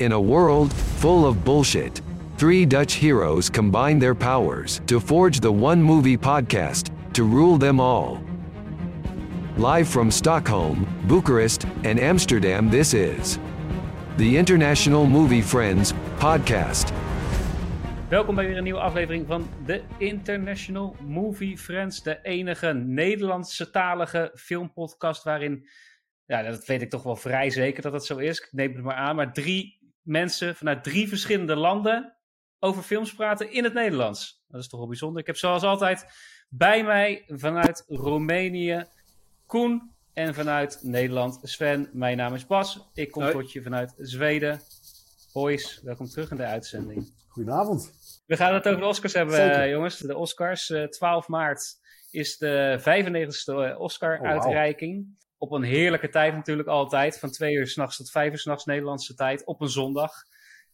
In a world full of bullshit, three Dutch heroes combine their powers to forge the one movie podcast to rule them all. Live from Stockholm, Bucharest, and Amsterdam, this is the International Movie Friends podcast. Welkom bij weer een nieuwe aflevering van de International Movie Friends. De enige Nederlandse talige filmpodcast waarin, ja, dat weet ik toch wel vrij zeker dat dat zo is. Ik neem het maar aan, maar drie mensen vanuit drie verschillende landen over films praten in het Nederlands. Dat is toch wel bijzonder. Ik heb zoals altijd bij mij vanuit Roemenië Koen en vanuit Nederland Sven. Mijn naam is Bas. Ik kom Hoi. tot je vanuit Zweden. Boys, welkom terug in de uitzending. Goedenavond. We gaan het over de Oscars hebben, Zeker. eh, jongens. De Oscars. eh, 12 maart is de 95ste Oscar-uitreiking. Op een heerlijke tijd natuurlijk altijd. Van twee uur s'nachts tot vijf uur s'nachts Nederlandse tijd. Op een zondag.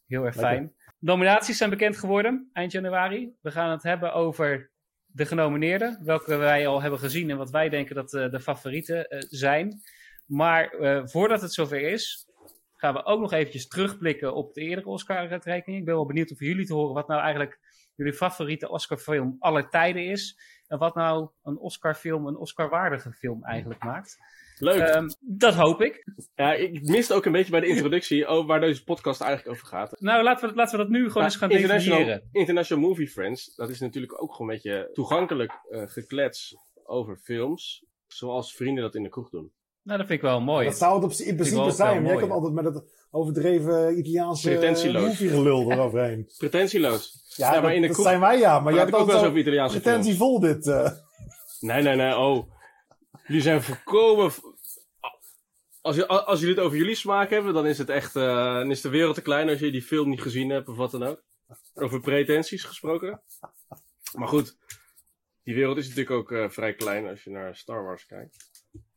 Heel erg Lekker. fijn. Nominaties zijn bekend geworden eind januari. We gaan het hebben over de genomineerden. Welke wij al hebben gezien en wat wij denken dat eh, de favorieten eh, zijn. Maar eh, voordat het zover is, gaan we ook nog eventjes terugblikken op de eerdere Oscar-uitreiking. Ik ben wel benieuwd om van jullie te horen wat nou eigenlijk jullie favoriete Oscar-film aller tijden is. En wat nou een Oscar-film een Oscar-waardige film eigenlijk maakt. Leuk. Ehm, dat hoop ik. ja, ik miste ook een beetje bij de introductie over waar deze podcast eigenlijk over gaat. Nou, laten we, laten we dat nu gewoon Nou, eens gaan International, definiëren. International Movie Friends, dat is natuurlijk ook gewoon een beetje toegankelijk eh, geklets over films. Zoals vrienden dat in de kroeg doen. Nou, dat vind ik wel mooi. Dat zou het op, in principe zijn. Maar jij komt altijd met het overdreven Italiaanse Pretentieloos. movie gelul eroverheen. Pretentieloos. Ja, Ja, maar in de dat kroeg zijn wij ja. Maar jij ik ook hebt wel over Italiaanse films. pretentievol dit. eh. Nee, nee, nee, oh. Jullie zijn voorkomen... Als, je- als jullie het over jullie smaak hebben, dan is het echt... eh, dan is de wereld te klein als je die film niet gezien hebt of wat dan ook. Over pretenties gesproken. Maar goed, die wereld is natuurlijk ook eh, vrij klein als je naar Star Wars kijkt.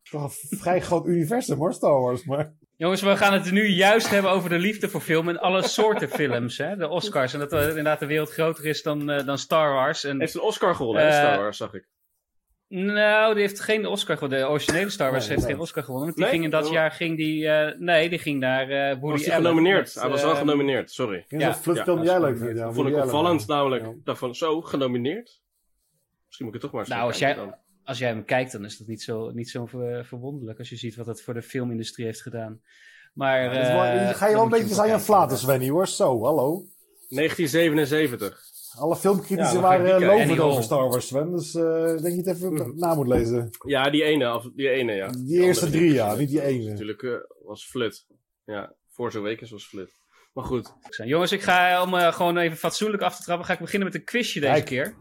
Toch een vrij groot universum hoor, Star Wars. Maar Jongens, we gaan het nu juist hebben over de liefde voor film en alle soorten films. Hè? De Oscars. En dat eh, inderdaad de wereld groter is dan, eh, dan Star Wars. En, Heeft een Oscar gewonnen, Eh, Star Wars, zag ik. Nou, die heeft geen Oscar gewonnen. De originele Star Wars Nee, heeft nee. geen Oscar gewonnen. Want die Nee? ging in dat Oh. jaar ging die, eh, nee, die ging naar eh Woody Was hij genomineerd? Met, hij was wel eh, genomineerd, sorry. Ja, ja, jij dat leuk vindt. Ja, vond Woody ik Allen, opvallend namelijk. Ja. Ik dacht van, zo, genomineerd? Misschien moet ik het toch maar eens Nou, als jij- dan. Als jij hem kijkt, dan is dat niet zo, niet zo ver- verwonderlijk. Als je ziet wat het voor de filmindustrie heeft gedaan. Maar, Ja, dat is wel- eh, ga je wel een beetje zijn aan flaten. Svenny hoor. Zo, hallo. 1977. Alle filmcritici Ja, waren uh, lovend over. Star Wars, Sven. Dus eh, ik denk je het even Mhm. na moet lezen. Ja, die ene, af- die ene, ja. Die eerste drie, ja, niet die ene. Natuurlijk eh, was flut. Ja, voor zo'n week is was flut. Maar goed. Jongens, ik ga om eh, gewoon even fatsoenlijk af te trappen, ga ik beginnen met een quizje deze Kijk. keer.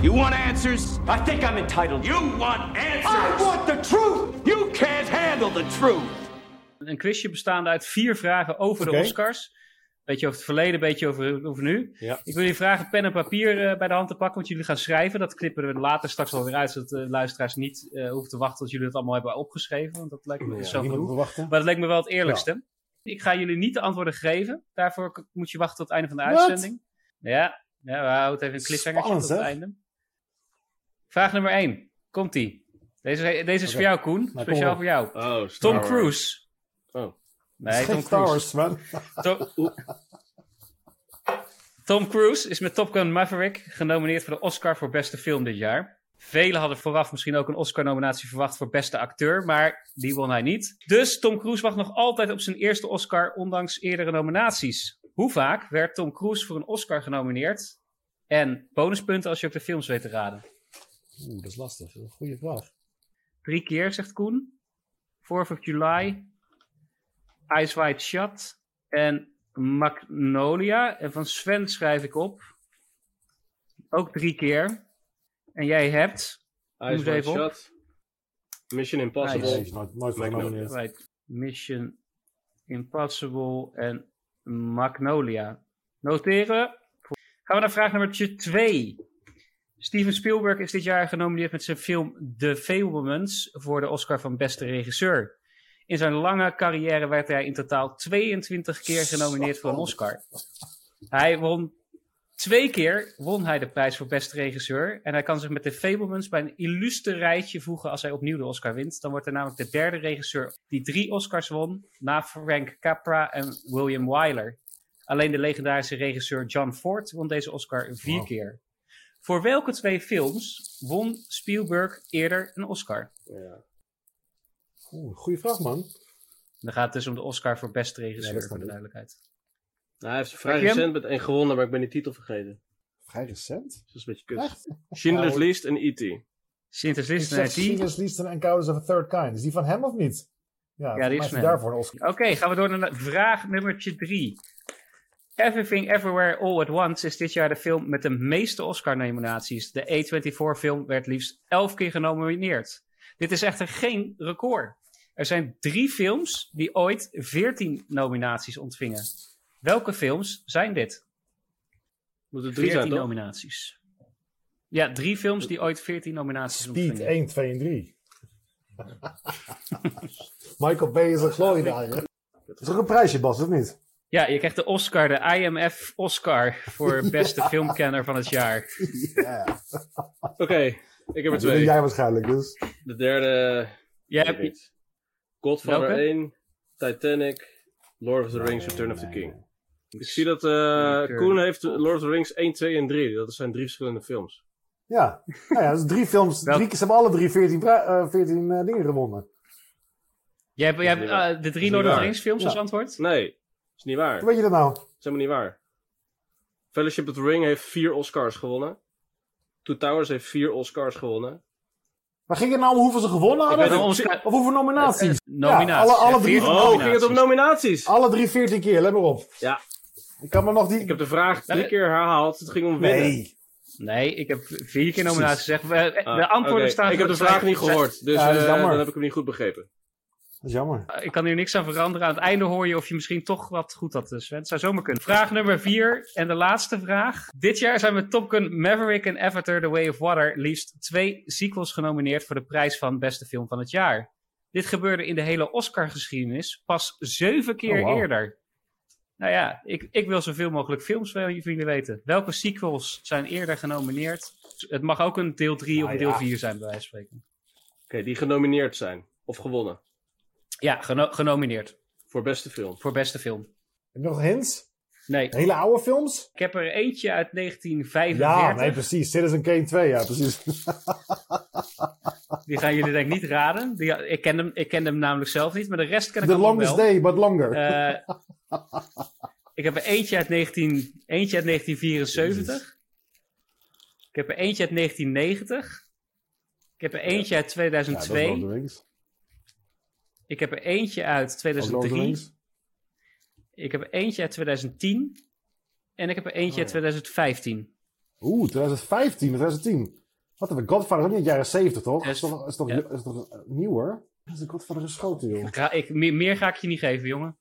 You want answers? I think I'm entitled. You want answers? I want the truth. You can't handle the truth. Een quizje bestaande uit vier vragen over de Oscars. Beetje over het verleden, beetje over, over nu. Ja. Ik wil jullie vragen pen en papier eh, bij de hand te pakken, want jullie gaan schrijven. Dat knippen we later straks wel weer uit, zodat de luisteraars niet eh, hoeven te wachten tot jullie het allemaal hebben opgeschreven. Want dat lijkt me Ja, zo genoeg. Maar dat lijkt me wel het eerlijkste. Ik ga jullie niet de antwoorden geven. Daarvoor moet je wachten tot het einde van de Wat? uitzending. Ja, ja we houden even een cliffhangertje tot het einde. Vraag nummer 1. Komt-ie. Deze, deze is voor jou, Koen. kom Speciaal voor jou. Oh, Tom. Cruise. Oh. Nee, Tom Cruise. Wars, man. Tom, Tom Cruise is met Top Gun Maverick genomineerd voor de Oscar voor beste film dit jaar. Velen hadden vooraf misschien ook een Oscar-nominatie verwacht voor beste acteur, maar die won hij niet. Dus Tom Cruise wacht nog altijd op zijn eerste Oscar, ondanks eerdere nominaties. Hoe vaak werd Tom Cruise voor een Oscar genomineerd? En bonuspunten als je ook de films weet te raden. Oeh, dat is lastig. Dat is een goede vraag. Drie keer, zegt Koen. 4th of July, Eyes Wide Shut en Magnolia. En van Sven schrijf ik op. Ook drie keer. En jij hebt... Even op. Shut. Mission Impossible. Nice. Nee, is nooit, nooit voor Magnolia. Right, Mission Impossible en Magnolia. Noteren. Gaan we naar vraag nummer 2. Steven Spielberg is dit jaar genomineerd met zijn film The Fablemans voor de Oscar van beste regisseur. In zijn lange carrière werd hij in totaal 22 keer genomineerd voor een Oscar. Hij won Twee keer won hij de prijs voor beste regisseur. En hij kan zich met de Fablemans bij een illustre rijtje voegen als hij opnieuw de Oscar wint. Dan wordt hij namelijk de derde regisseur die drie Oscars won, na Frank Capra en William Wyler. Alleen de legendarische regisseur John Ford won deze Oscar vier Wow. keer. Voor welke twee films won Spielberg eerder een Oscar? Ja. Oeh, goeie vraag, man. Dan gaat het dus om de Oscar voor beste regisseur, voor de duidelijkheid. Nou, hij heeft vrij recent met één gewonnen, maar ik ben die titel vergeten. Vrij recent. Dus dat is een beetje kut. Echt? Schindler's Nou, List en E.T. Ik List en IT. Schindler's List en Encounters of a Third Kind. Is die van hem of niet? Ja, die is die daarvoor een Oscar. Oké, gaan we door naar vraag nummertje drie. Everything Everywhere All at Once is dit jaar de film met de meeste Oscar-nominaties. De A24-film werd liefst 11 keer genomineerd. Dit is echter geen record. Er zijn drie films die ooit 14 nominaties ontvingen. Welke films zijn dit? Moet er drie 14 zijn, toch? nominaties. Ja, drie films die ooit 14 nominaties Speed ontvingen. 1, 2 en 3. Michael Bay is een gloriedager. Is er ook een prijsje, Bas, of niet? Ja, je krijgt de Oscar, de IMF Oscar voor beste filmkenner van het jaar. Ja. Oké, ik heb er Dat twee. jij waarschijnlijk, dus. De derde... Jij hebt. Godfather Welke? 1, Titanic, Lord of the Rings, Return of the Nee, King. Ik zie dat eh Return Koen heeft Lord of the Rings 1, 2 en 3. Dat zijn drie verschillende films. Ja, nou ja, dat is drie films. Drie, ze hebben alle drie 14, pri- eh, 14 eh, dingen gewonnen. jij hebt, jij hebt eh, de drie Lord of the. Rings films Ja. als antwoord? Nee, is niet waar. Hoe weet je dat nou? Dat is helemaal niet waar. Fellowship of the Ring heeft vier Oscars gewonnen. Two Towers heeft vier Oscars gewonnen. Maar ging het nou om hoeveel ze gewonnen hadden? Of hoeveel nominaties? Eh, nominaties. Ja, alle, alle drie, 14 Oh, ging het om nominaties. nominaties? alle drie 14 keer, let maar op. Ja, Ik kan me nog die... ik heb de vraag drie keer herhaald. Het ging om winnen. Nee. Nee, ik heb vier keer nominaties gezegd. Eh, Ah, De antwoorden staan... Ik heb de vraag niet gehoord, dus Ja, eh, dan heb ik hem niet goed begrepen. Dat is jammer. Ik kan hier niks aan veranderen. Aan het einde hoor je of je misschien toch wat goed had, Sven. Het zou zomaar kunnen. Vraag nummer vier en de laatste vraag. Dit jaar zijn met Top Gun Maverick en Avatar The Way of Water liefst twee sequels genomineerd voor de prijs van beste film van het jaar. Dit gebeurde in de hele Oscar-geschiedenis pas zeven keer Oh, eerder. Nou ja, ik, ik wil zoveel mogelijk films van jullie weten. Welke sequels zijn eerder genomineerd? Het mag ook een deel 3 of een deel ja. 4 zijn, bij wijze van spreken. Oké, die genomineerd zijn. Of gewonnen. Ja, geno- genomineerd Voor beste film. voor beste film. Heb je nog hints? Nee, Hele oude films? ik heb er eentje uit 1945. Ja, nee, precies. Citizen Kane 2, ja, precies. Die gaan jullie denk ik niet raden. Die, ik, ken hem, ik ken hem namelijk zelf niet, maar de rest ken ik The Longest wel. Day, but longer. Eh, ik heb er eentje uit, 19, eentje uit 1974. Ik heb er eentje uit 1990. Ik heb er eentje uit ja, dat is 2002. Lord of the Rings. Ik heb er eentje uit Ook Lord of the 2003. Rings. Ik heb er eentje uit 2010. En ik heb er eentje Oh, uit 2015. Oeh, 2015, 2010. Wat hebben we? Godfather is ook niet uit de jaren 70, toch? Is toch, is toch, Ja. is toch nieuwer? Is de Godfather geschoten, joh. Ik ga, ik, meer, meer ga ik je niet geven, jongen.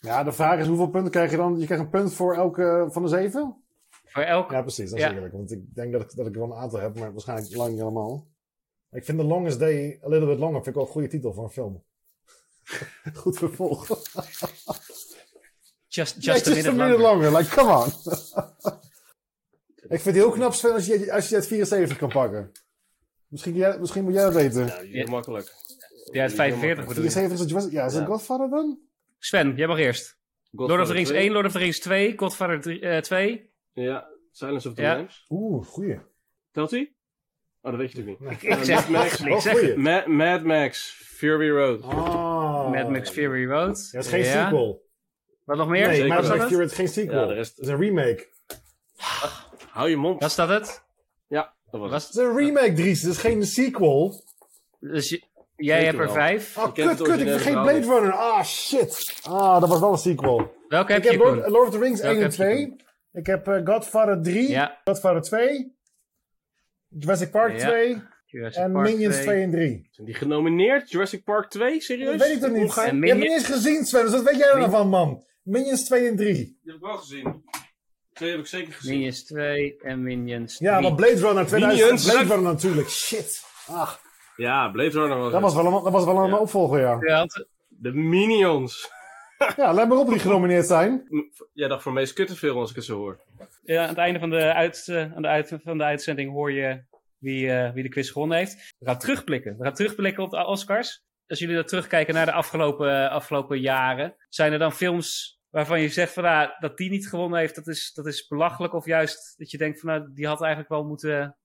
Ja, de vraag is hoeveel punten krijg je dan? Je krijgt een punt voor elke van de zeven? Voor elk Ja, precies. Dat is Ja. eerlijk. Want ik denk dat ik, dat ik wel een aantal heb, maar waarschijnlijk lang niet allemaal. Ik vind The Longest Day A Little Bit Longer vind ik wel een goede titel voor een film. Goed vervolg. Just, Ja, just a minute minute longer. longer. Like, come on. ik vind het heel knap, Sven, als je, als je het 74 kan pakken. Misschien, jij- misschien moet jij dat weten. Ja, die is makkelijk. Ja, het 45 bedoel je. 74 is het Jurassic- Ja, is het Ja. Godfather dan? Sven, jij mag eerst. Lord of the Rings 1, Lord of the Rings 2, Godfather 3, eh, 2. Ja, Silence of the Ja. Lambs. Oeh, goeie. Telt hij? Oh, dat weet je natuurlijk niet. Ik zeg Max, niks. Ik zeg goeie. Ma- Mad Max, Fury Road. Ah. Mad Max Fury Road. Ja, het is geen sequel. Wat nog meer? Nee, Mad Max het? Fury is geen sequel. Ja, de rest- Het is een remake. Hou je mond. Was dat het? Ja, dat was Was, Het is een remake, Dries. Het is geen sequel. dus je- jij Zeker hebt er wel. vijf. Oh, het kut, kut. Ik vergeet Blade. Runner. Ah, shit. Ah, dat was wel een sequel. Welke heb Ik je, heb Lord, of the Rings Welke 1 en heb je, 2. Ik heb eh, Godfather 3. Ja, Godfather 2. Jurassic Park Ja. 2. Jurassic En Park Minions 2. 2 en 3. Zijn die genomineerd? Jurassic Park 2? Serieus? Dat weet ik toch niet. En Je hebt Minions- niet eens gezien, Sven. Dus wat weet jij er nou Min- van, man? Minions 2 en 3. Die heb ik wel gezien. Twee heb ik zeker gezien. Minions 2 en Minions 3. Ja, maar Blade Runner 2000. Minions. Blade Runner natuurlijk. Shit. Ach, Ja, Blade Runner was dat was wel een, dat was wel een Ja. opvolger, ja. De Minions. Ja, let maar op die genomineerd zijn. Jij dacht voor meest kutte film als ik het zo hoor. Ja, aan het einde van de, uit, eh, aan de uit, van de uitzending hoor je wie, eh, wie de quiz gewonnen heeft. We gaan terugblikken. We gaan terugblikken op de Oscars. Als jullie dan terugkijken naar de afgelopen, afgelopen jaren, zijn er dan films waarvan je zegt van, ah, dat die niet gewonnen heeft, dat is, dat is belachelijk. Of juist dat je denkt van, nou, die had eigenlijk wel moeten,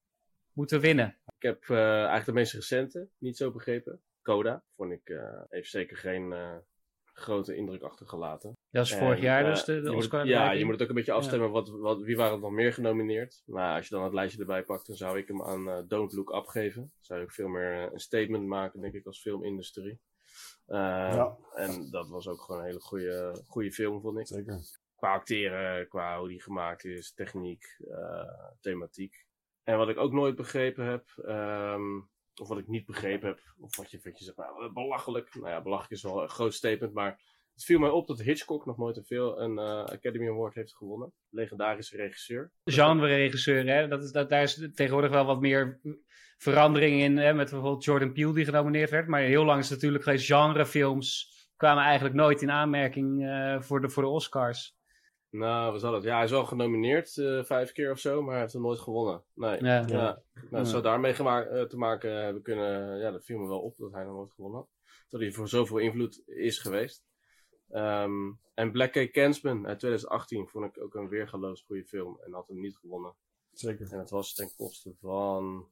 moeten winnen. Ik heb eh, eigenlijk de meest recente niet zo begrepen. Coda vond ik, eh, heeft zeker geen eh, grote indruk achtergelaten. Dat is vorig En, jaar eh, dus de, de moet- Oscar. Ja, je moet het ook een beetje afstemmen. Wat, wat, wie waren er nog meer genomineerd? Maar als je dan het lijstje erbij pakt, dan zou ik hem aan eh, Don't Look Up geven. Zou ik veel meer eh, een statement maken, denk ik, als filmindustrie. Eh, Ja. En dat was ook gewoon een hele goede, goede film, vond ik. Zeker. Qua acteren, qua hoe die gemaakt is, techniek, eh, thematiek. En wat ik ook nooit begrepen heb, ehm, of wat ik niet begrepen heb, of wat je, wat je zegt, nou, belachelijk. Nou ja, belachelijk is wel een groot statement, maar het viel mij op dat Hitchcock nog nooit een, veel, een eh, Academy Award heeft gewonnen. Legendarische regisseur. Genre-regisseur, hè? Dat is, dat, daar is tegenwoordig wel wat meer verandering in, hè? met bijvoorbeeld Jordan Peele die genomineerd werd. Maar heel lang is natuurlijk geweest, genrefilms kwamen eigenlijk nooit in aanmerking eh, voor, de, voor de Oscars. Nou, wat zal het? Ja, hij is wel genomineerd eh, vijf keer of zo, maar hij heeft hem nooit gewonnen. Nee. Ja. Ja. Nou, Ja. het zou daarmee eh, te maken hebben kunnen. Ja, dat viel me wel op dat hij nog nooit gewonnen had. Dat hij voor zoveel invloed is geweest. Ehm, en Black K. Clansman uit 2018 vond ik ook een weergaloos goede film. En had hem niet gewonnen. Zeker. En het was ten koste van.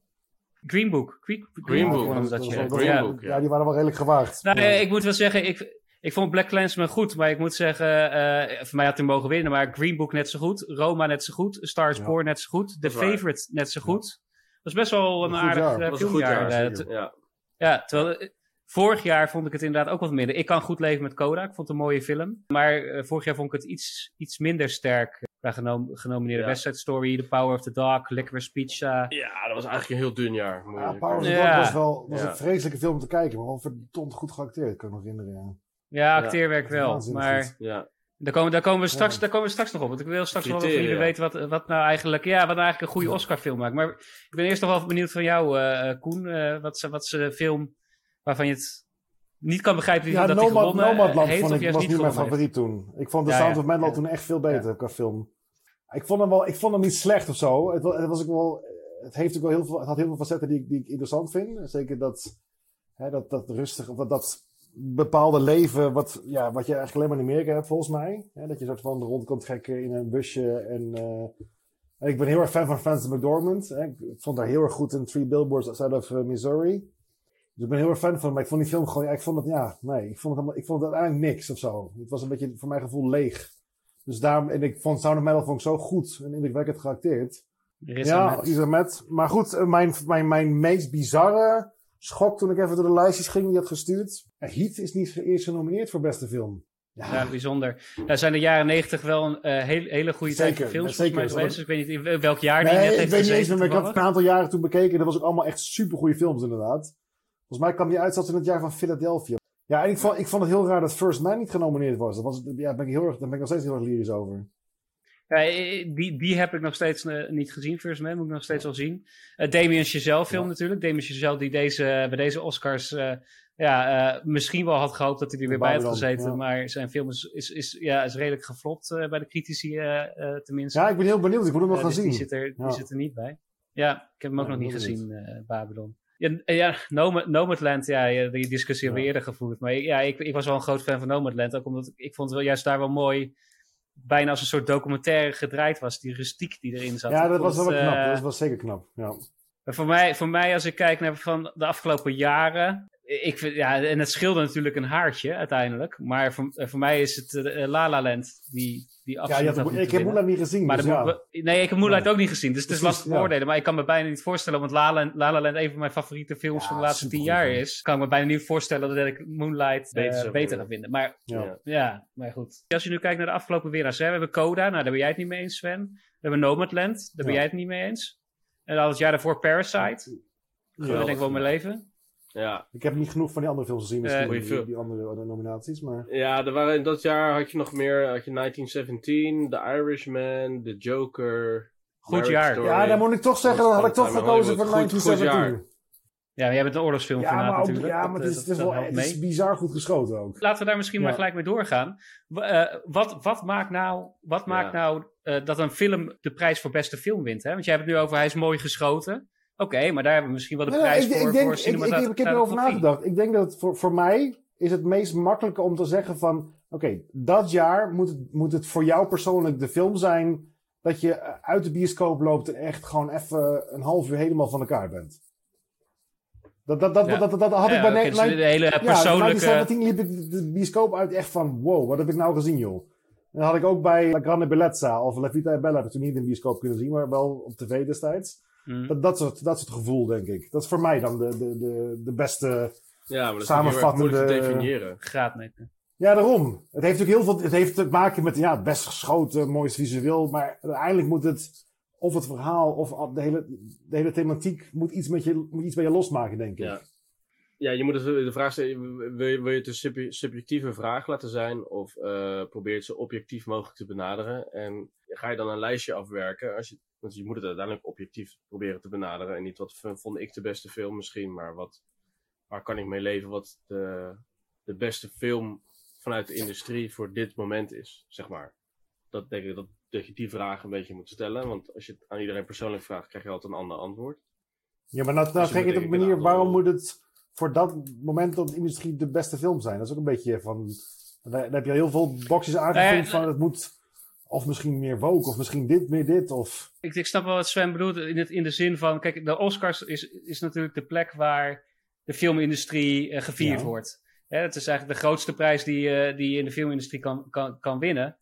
Green Book. Green, Green Book, dat dat wel- Green ja. Book, Ja, die waren wel redelijk gewaagd. Nou, Ja. eh, ik moet wel zeggen, ik, ik vond Black Clansman goed, maar ik moet zeggen, eh, voor mij had hij mogen winnen, maar Green Book net zo goed, Roma net zo goed, Stars Ja. Born net zo goed, The waar. Favorite net zo goed. Dat is best wel een, aardig jaar. eh, Dat was een goed filmjaar. jaar. Ja. Ja, terwijl eh, vorig jaar vond ik het inderdaad ook wat minder. Ik kan goed leven met Coda. Ik vond het een mooie film. Maar vorig jaar vond ik het iets, iets minder sterk. Qua genom genomineerde Ja. West Side Story, The Power of the Dog, Licorice Pizza. ja, dat was eigenlijk een heel dun jaar. Ja, Power of the Ja. Dog was wel was Ja. een vreselijke film om te kijken, maar wel verdomd goed geacteerd, kan ik me nog herinneren. Ja. Ja, acteerwerk wel. Maar. Ja. daar komen, daar, komen we straks, Ja. daar komen we straks nog op. Want ik wil straks wel van jullie weten wat, wat nou eigenlijk, ja, wat nou eigenlijk een goede Oscar film maakt. Maar ik ben eerst nog wel benieuwd van jou, eh, eh, Koen. eh, wat, ze- wat is een film waarvan je het niet kan begrijpen Ja, dat hij Nomad, gewonnen Nomadland heeft vond ik, was niet mijn favoriet toen. Ik vond The Ja, Sound ja, of Metal ja. toen echt veel beter qua film. Ik vond hem wel, ik vond hem niet slecht of zo. Het, wa- het was ook wel, het heeft ook wel heel veel, het had heel veel facetten die, ik- die ik interessant vind. Zeker dat, hè, dat, dat rustig, of dat, dat bepaalde leven, wat, ja, wat je eigenlijk alleen maar in Amerika hebt volgens mij. Hè, dat je soort van rond kunt gekken in een busje en, eh, en ik ben heel erg fan van Francis McDormand. Hè. Ik vond haar heel erg goed in Three Billboards Outside of eh, Missouri. Dus ik ben heel erg fan van maar ik vond die film gewoon, ja, ik vond het, ja, nee, ik vond het, helemaal, ik vond het uiteindelijk niks of zo. Het was een beetje, voor mijn gevoel, leeg. Dus daarom, en ik vond Sound of Metal vond ik zo goed en indrukwekkend geacteerd. Ja, Ahmed. Riz Ahmed. Maar goed, eh, mijn, mijn, mijn meest bizarre schok toen ik even door de lijstjes ging die had gestuurd. Eh, Heat is niet eerst genomineerd voor beste film. Ja, Ja, bijzonder. Daar zijn de jaren negentig wel een eh, hele, hele goede tijd Zeker, voor films zeker. geweest. Dus ik weet niet in welk jaar die nee, net ik heeft weet niet eens meer, maar ik had het een aantal jaren toen bekeken. Dat was ook allemaal echt super goede films inderdaad. Volgens mij kwam die uit in het jaar van Philadelphia. Ja, en ik vond, ik vond het heel raar dat First Man niet genomineerd was. Dat was ja, daar ben ik heel erg, daar ben ik nog steeds heel erg lyrisch over. Ja, eh, die, die heb ik nog steeds eh, niet gezien, First Man, moet ik nog steeds wel zien. Eh Damien Chazelle film Ja. natuurlijk. Damien Chazelle die deze, bij deze Oscars eh, ja, eh, misschien wel had gehoopt dat hij er weer bij had gezeten. ja. Maar zijn film is, is, is, ja, is redelijk geflopt eh, bij de critici eh, eh, tenminste. Ja, ik ben heel benieuwd. Ik moet hem nog Eh, gaan dus zien. Die zit, er, die zit er niet bij. Ja, ik heb hem ook nog niet gezien, eh, Babylon. Ja, eh, ja Nomad, Nomadland, ja, ja, die discussie hebben we eerder gevoerd. Maar ja, ik, ik was wel een groot fan van Nomadland. Ook omdat ik, ik vond het wel juist daar wel mooi, bijna als een soort documentaire gedraaid was. Die rustiek die erin zat. Ja, Ik dat was wel knap. eh, Dat was zeker knap. Ja. voor mij, voor mij, als ik kijk naar van de afgelopen jaren. Ik vind, ja, en het scheelde natuurlijk een haartje uiteindelijk. Maar voor, eh, voor mij is het eh, La La Land die, die Ja, absoluut je had had, moeten ik heb. Moulin niet gezien. Maar dus ja. nee, ik heb Moonlight Nee. ook niet gezien, dus het is Precies, lastig te ja. beoordelen. Maar ik kan me bijna niet voorstellen, want La La, La La Land een van mijn favoriete films Ja, van de laatste tien jaar is. Kan ik me bijna niet voorstellen dat ik Moonlight Beter ga vinden. Maar Ja. Ja. ja, maar goed. Als je nu kijkt naar de afgelopen winnaars, hè, we hebben Coda, nou daar ben jij het niet mee eens, Sven. We hebben Nomadland, daar ben Ja. jij het niet mee eens. En dan het jaar daarvoor Parasite, Geweldig. denk ik wel mee leven. Ja. Ik heb niet genoeg van die andere films gezien, misschien Eh, die, film. die andere eh, nominaties. Maar Ja, er waren in dat jaar had je nog meer. Had je 1917, The Irishman, The Joker. Goed jaar. Story. ja, dan moet ik toch zeggen, dan had ik toch gekozen voor Hollywood. Goed- goed 1917. Ja, maar jij bent een oorlogsfilm Ja, maar, ook- natuurlijk. ja, Dat, maar het is, dat- het is, dat wel, het is bizar goed geschoten ook. Laten we daar misschien Ja. maar gelijk mee doorgaan. Eh, wat, wat maakt nou, wat maakt nou eh, dat een film de prijs voor beste film wint? Hè? Want jij hebt het nu over hij is mooi geschoten. Oké, maar daar hebben we misschien wel de prijs ik, voor, ik, denk, voor ik, ik, ik, cinematogra- ik heb erover nagedacht. Ik denk dat het voor, voor mij is het meest makkelijke om te zeggen van... Oké, dat jaar moet het, moet het voor jou persoonlijk de film zijn... dat je eh, uit de bioscoop loopt en echt gewoon even een half uur helemaal van elkaar bent. Dat, dat, dat, Ja. dat, dat, dat had Ja, ik bij oké, Net- dus de hele Ja, persoonlijke... 1917 liep ik de- de bioscoop uit echt van... Wow, wat heb ik nou gezien, joh? En dat had ik ook bij La Grande Bellezza of La Vita e Bella. Heb ik toen niet in de bioscoop kunnen zien, maar wel op tv destijds. Hm. Dat, dat, soort, dat soort gevoel, denk ik. Dat is voor mij dan de, de, de, de beste... Ja, maar dat is moeilijk te definiëren. graadmeter. Ja, daarom. Het heeft natuurlijk heel veel... Het heeft te maken met, ja, best geschoten, mooist visueel. Maar uiteindelijk moet het... Of het verhaal, of de hele, de hele thematiek moet iets, met je, moet iets bij je losmaken, denk ik. Ja. Ja, je moet het, de vraag stellen, wil je, wil je het een sub- subjectieve vraag laten zijn of eh, probeer je het zo objectief mogelijk te benaderen? En ga je dan een lijstje afwerken? Als je, want je moet het uiteindelijk objectief proberen te benaderen en niet wat vond ik de beste film misschien, maar wat, waar kan ik mee leven wat de, de beste film vanuit de industrie voor dit moment is, zeg maar. Dat denk ik dat, dat je die vraag een beetje moet stellen, want als je het aan iedereen persoonlijk vraagt, krijg je altijd een ander antwoord. Ja, maar nou, nou Dus je trek je moet het op een ik manier, waarom moet het voor dat moment dat de industrie de beste film zijn? Dat is ook een beetje van, daar, daar heb je heel veel boxjes Nou ja, van het moet, of misschien meer woke, of misschien dit, meer dit, of... Ik, ik snap wel wat Sven bedoelt in, het, in de zin van... Kijk, de Oscars is, is natuurlijk de plek waar de filmindustrie eh, gevierd Ja. wordt. Hè, het is eigenlijk de grootste prijs die, eh, die je in de filmindustrie kan, kan, kan winnen.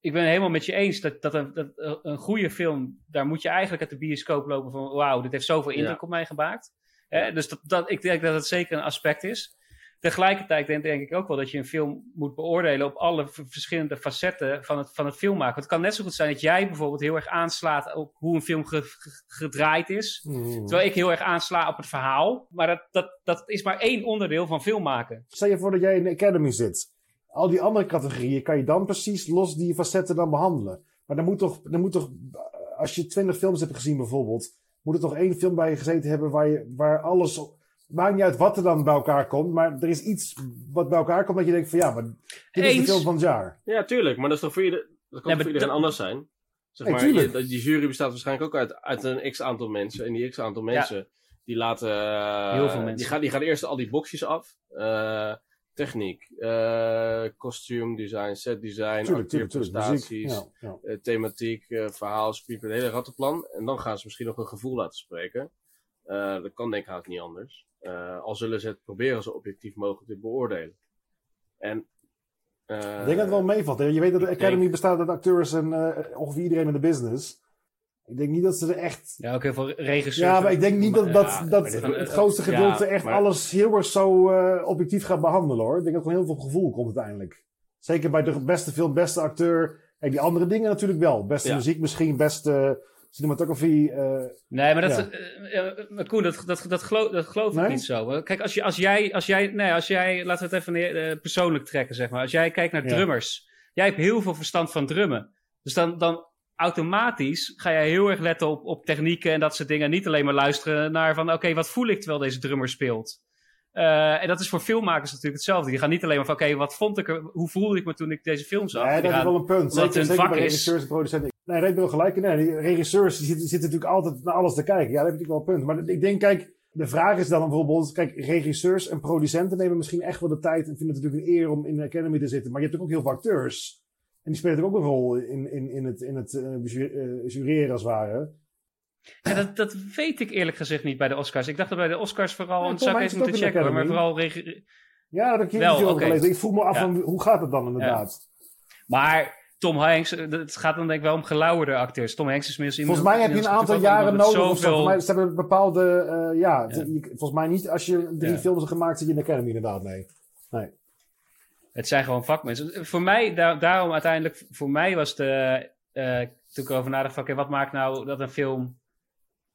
Ik ben het helemaal met je eens dat, dat, een, dat eh, een goede film... Daar moet je eigenlijk uit de bioscoop lopen van... Wauw, dit heeft zoveel indruk Ja. op mij gemaakt. Hè, dus dat, dat, ik denk dat het zeker een aspect is. Tegelijkertijd denk, denk ik ook wel dat je een film moet beoordelen op alle verschillende facetten van het, van het filmmaken. Want het kan net zo goed zijn dat jij bijvoorbeeld heel erg aanslaat op hoe een film ge- ge- gedraaid is. Hmm. Terwijl ik heel erg aansla op het verhaal. Maar dat, dat, dat is maar één onderdeel van filmmaken. Stel je voor dat jij in de Academy zit. Al die andere categorieën kan je dan precies los die facetten dan behandelen. Maar dan moet toch, dan moet toch als je twintig films hebt gezien bijvoorbeeld, moet er toch één film bij je gezeten hebben waar, je, waar alles... Maakt niet uit wat er dan bij elkaar komt, maar er is iets wat bij elkaar komt dat je denkt van ja, maar dit is de film van het jaar. Ja, tuurlijk, maar dat is toch voor ieder, dat kan Ja, toch voor iedereen dat- anders zijn. Zeg Nee, maar, tuurlijk. je- dat- die jury bestaat waarschijnlijk ook uit, uit een x aantal mensen. En die x aantal mensen, die laten... eh, Heel veel mensen. Die gaan, die gaan eerst al die boxjes af. Eh, techniek, eh kostuum, design, set design, Tuurlijk, tuurlijk, tuurlijk. acteerprestaties, Muziek. Ja, ja. eh, thematiek, eh, verhaal, script, het hele rattenplan. En dan gaan ze misschien nog een gevoel laten spreken. Eh, dat kan denk ik haast niet anders. Eh, al zullen ze het proberen zo objectief mogelijk te beoordelen. En, eh, Ik denk dat het wel meevalt. hè. Je weet dat de Academy denk- bestaat uit acteurs en eh, ongeveer iedereen in de business. Ik denk niet dat ze er echt Ja, ook heel veel regisseurs. Ja, maar ik denk niet dat, dat, Ja, dat het grootste ja, gedeelte echt maar- alles heel erg zo eh, objectief gaat behandelen hoor. Ik denk dat er gewoon heel veel gevoel komt uiteindelijk. Zeker bij de beste film, beste acteur. Kijk, die andere dingen natuurlijk wel. Beste Ja. muziek misschien, beste cinematografie. eh, Nee, maar dat, Ja. eh, eh, maar Koen, dat, dat, dat, geloof, dat geloof ik niet zo. Kijk, als, je, als, jij, als jij, nee, als jij, laten we het even persoonlijk trekken, zeg maar. Als jij kijkt naar Ja. drummers, jij hebt heel veel verstand van drummen. Dus dan, dan automatisch ga jij heel erg letten op, op technieken en dat soort dingen. Niet alleen maar luisteren naar van, oké, wat voel ik terwijl deze drummer speelt? Eh, en dat is voor filmmakers natuurlijk hetzelfde. Die gaan niet alleen maar van, oké, wat vond ik er, hoe voelde ik me toen ik deze film zag? nee, dat is wel een punt. Zeker, het een zeker bij is. regisseurs en producenten. Nee, je wel gelijk in. Nee, die regisseurs die zitten, zitten natuurlijk altijd naar alles te kijken. Ja, daar heb natuurlijk wel een punt. Maar ik denk, kijk, de vraag is dan bijvoorbeeld... Kijk, regisseurs en producenten nemen misschien echt wel de tijd... en vinden het natuurlijk een eer om in de Academy te zitten. Maar je hebt natuurlijk ook heel veel acteurs. En die spelen natuurlijk ook een rol in, in, in het, in het eh, jureren als het ware. Ja, dat, dat weet ik eerlijk gezegd niet bij de Oscars. Ik dacht dat bij de Oscars vooral, Ja, zou ik even moeten checken, hoor, maar vooral... Ja, dat heb ik hier Wel, niet over oké. gelezen. Ik voel me af Ja. van, hoe gaat het dan inderdaad? Maar Tom Hanks, eh, het gaat dan denk ik wel om gelauwerde acteurs. Tom Hanks is minstens Volgens mij heb je een aantal jaren nodig. Volgens mij, ze hebben bepaalde... eh, ja, Ja. je- volgens mij niet als je drie films hebt gemaakt... zit je in de Academy inderdaad, nee. Het zijn gewoon vakmensen. Voor mij, daar- daarom uiteindelijk, voor mij was de, eh, toen ik erover nadacht van, wat maakt nou dat een film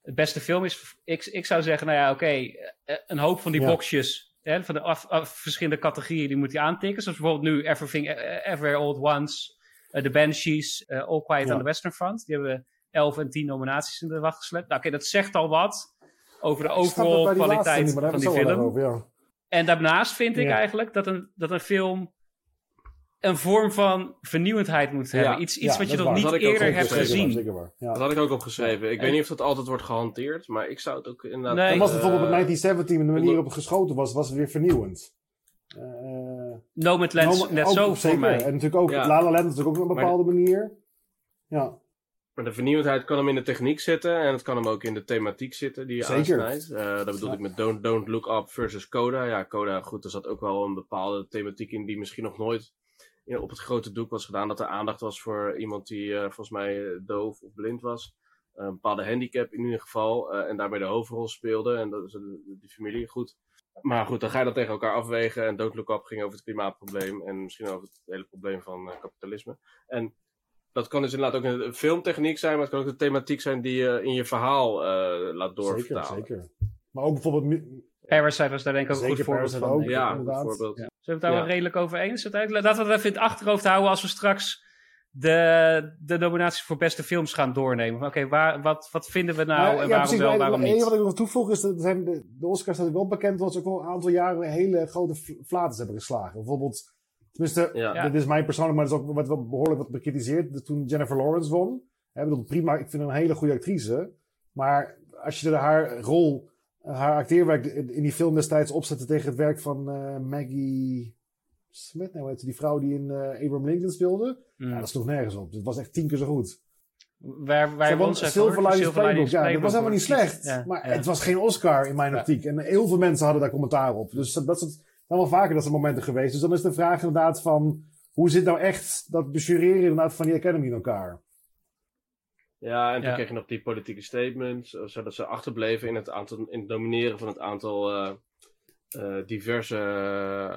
het beste film is? Ik, ik zou zeggen, nou ja, oké, eh, een hoop van die Ja. boxjes, hè, van de af, af- verschillende categorieën, die moet hij aantikken. Zoals bijvoorbeeld nu Everything, eh, Everywhere All at Once, eh, The Banshees, eh, All Quiet Ja. on the Western Front. Die hebben 11 en 10 nominaties in de wacht geslept. Nou, oké, dat zegt al wat. over de overall laatste kwaliteit niet, van die film. over, ja. En daarnaast vind ik eigenlijk dat een, dat een film een vorm van vernieuwendheid moet hebben. Ja. Iets, iets Ja, wat je nog niet eerder hebt gezien. zeker waar. Ja. Dat had ik ook opgeschreven. Ik En- weet niet of dat altijd wordt gehanteerd, maar ik zou het ook inderdaad... Nee. En was het bijvoorbeeld eh, met 1917, de manier het geschoten was, was het weer vernieuwend. Eh, Nomadland nou, net ook zo zeker. voor mij. En natuurlijk ook Ja. La La Land natuurlijk ook op een Maar bepaalde manier. Ja, Maar de vernieuwendheid kan hem in de techniek zitten en het kan hem ook in de thematiek zitten die je Zeker. aansnijdt. Eh, dat bedoel Ja. ik met Don't, Don't Look Up versus Coda. Ja, Coda, goed, er zat ook wel een bepaalde thematiek in die misschien nog nooit in- op het grote doek was gedaan. Dat er aandacht was voor iemand die eh, volgens mij eh, doof of blind was. een bepaalde handicap in ieder geval. eh, en daarmee de hoofdrol speelde. En dat is de, die familie goed. Maar goed, dan ga je dat tegen elkaar afwegen. En Don't Look Up ging over het klimaatprobleem. En misschien over het hele probleem van eh, kapitalisme. En dat kan dus inderdaad ook een filmtechniek zijn, maar het kan ook de thematiek zijn die je in je verhaal eh, laat zeker, doorvertalen. zeker. Maar ook bijvoorbeeld... Parasite was daar denk ik ook een goed voorbeeld van. ook. Ja, Inderdaad. bijvoorbeeld. Zullen we het daar wel redelijk over eens zijn? Laten we dat even in het achterhoofd houden als we straks de, de nominaties voor beste films gaan doornemen. Oké, waar wat, wat vinden we nou en ja, waarom precies, wel, maar waarom het niet? wat ik nog toevoeg is dat zijn de, de Oscars dat ik wel bekend was, ook wel een aantal jaren hele grote fl- flaters hebben geslagen. Bijvoorbeeld, tenminste, Ja. dit is mijn persoonlijk, maar dat is ook wat wel behoorlijk wat bekritiseerd. Toen Jennifer Lawrence won, hè, ik bedoel, prima, ik vind haar een hele goede actrice. Maar als je haar rol, haar acteerwerk in die film destijds opzette tegen het werk van eh, Maggie Smith, nou, heet ze, die vrouw die in eh, Abraham Lincoln speelde, Hmm. ja, dat sloeg nergens op. Het was echt tien keer zo goed. Waar, waar Ze won zij Silver? Linings Playbook. Ja, dat was helemaal niet slecht. ja, maar ja. het was geen Oscar in mijn Ja. optiek. En heel veel mensen hadden daar commentaar op. Dus dat, dat is wel vaker dat soort momenten geweest. Dus dan is de vraag inderdaad van... Hoe zit nou echt dat jureren inderdaad van die Academy in elkaar? Ja, en toen Ja. kreeg je nog die politieke statements, eh, zodat ze achterbleven in het, aantal, in het domineren van het aantal eh, eh, diverse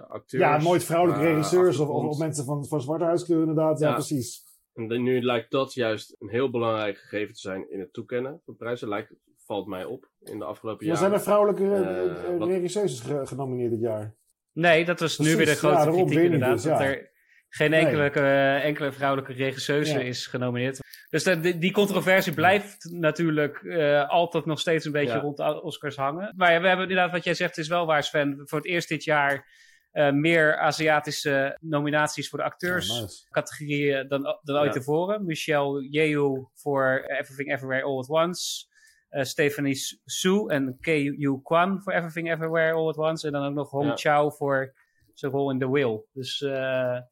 acteurs. Ja, nooit vrouwelijke regisseurs of, of, mensen van, van zwarte huidskleur inderdaad. Ja, Ja. precies. En nu lijkt dat juist een heel belangrijk gegeven te zijn in het toekennen van prijzen. Lijkt, valt mij op in de afgelopen jaren. zijn er vrouwelijke wat- regisseurs ge- genomineerd dit jaar? Nee, dat was nu weer de ja, grote daarom kritiek inderdaad. dus, Dat ja. er geen Nee. enkele, enkele vrouwelijke regisseuse Ja. is genomineerd. Dus de, die, controversie blijft natuurlijk eh, altijd nog steeds een beetje Ja. rond de Oscars hangen. Maar ja, we hebben inderdaad, wat jij zegt, is wel waar Sven. Voor het eerst dit jaar eh, meer Aziatische nominaties voor de acteurs. Ja, nice. categorieën dan, dan ooit Ja. tevoren. Michelle Yeoh voor Everything Everywhere All at Once. Eh, Stephanie Su en K.U. Kwan voor Everything Everywhere All at Once. En dan ook nog Hong. Chow voor zijn rol in The Will. Dus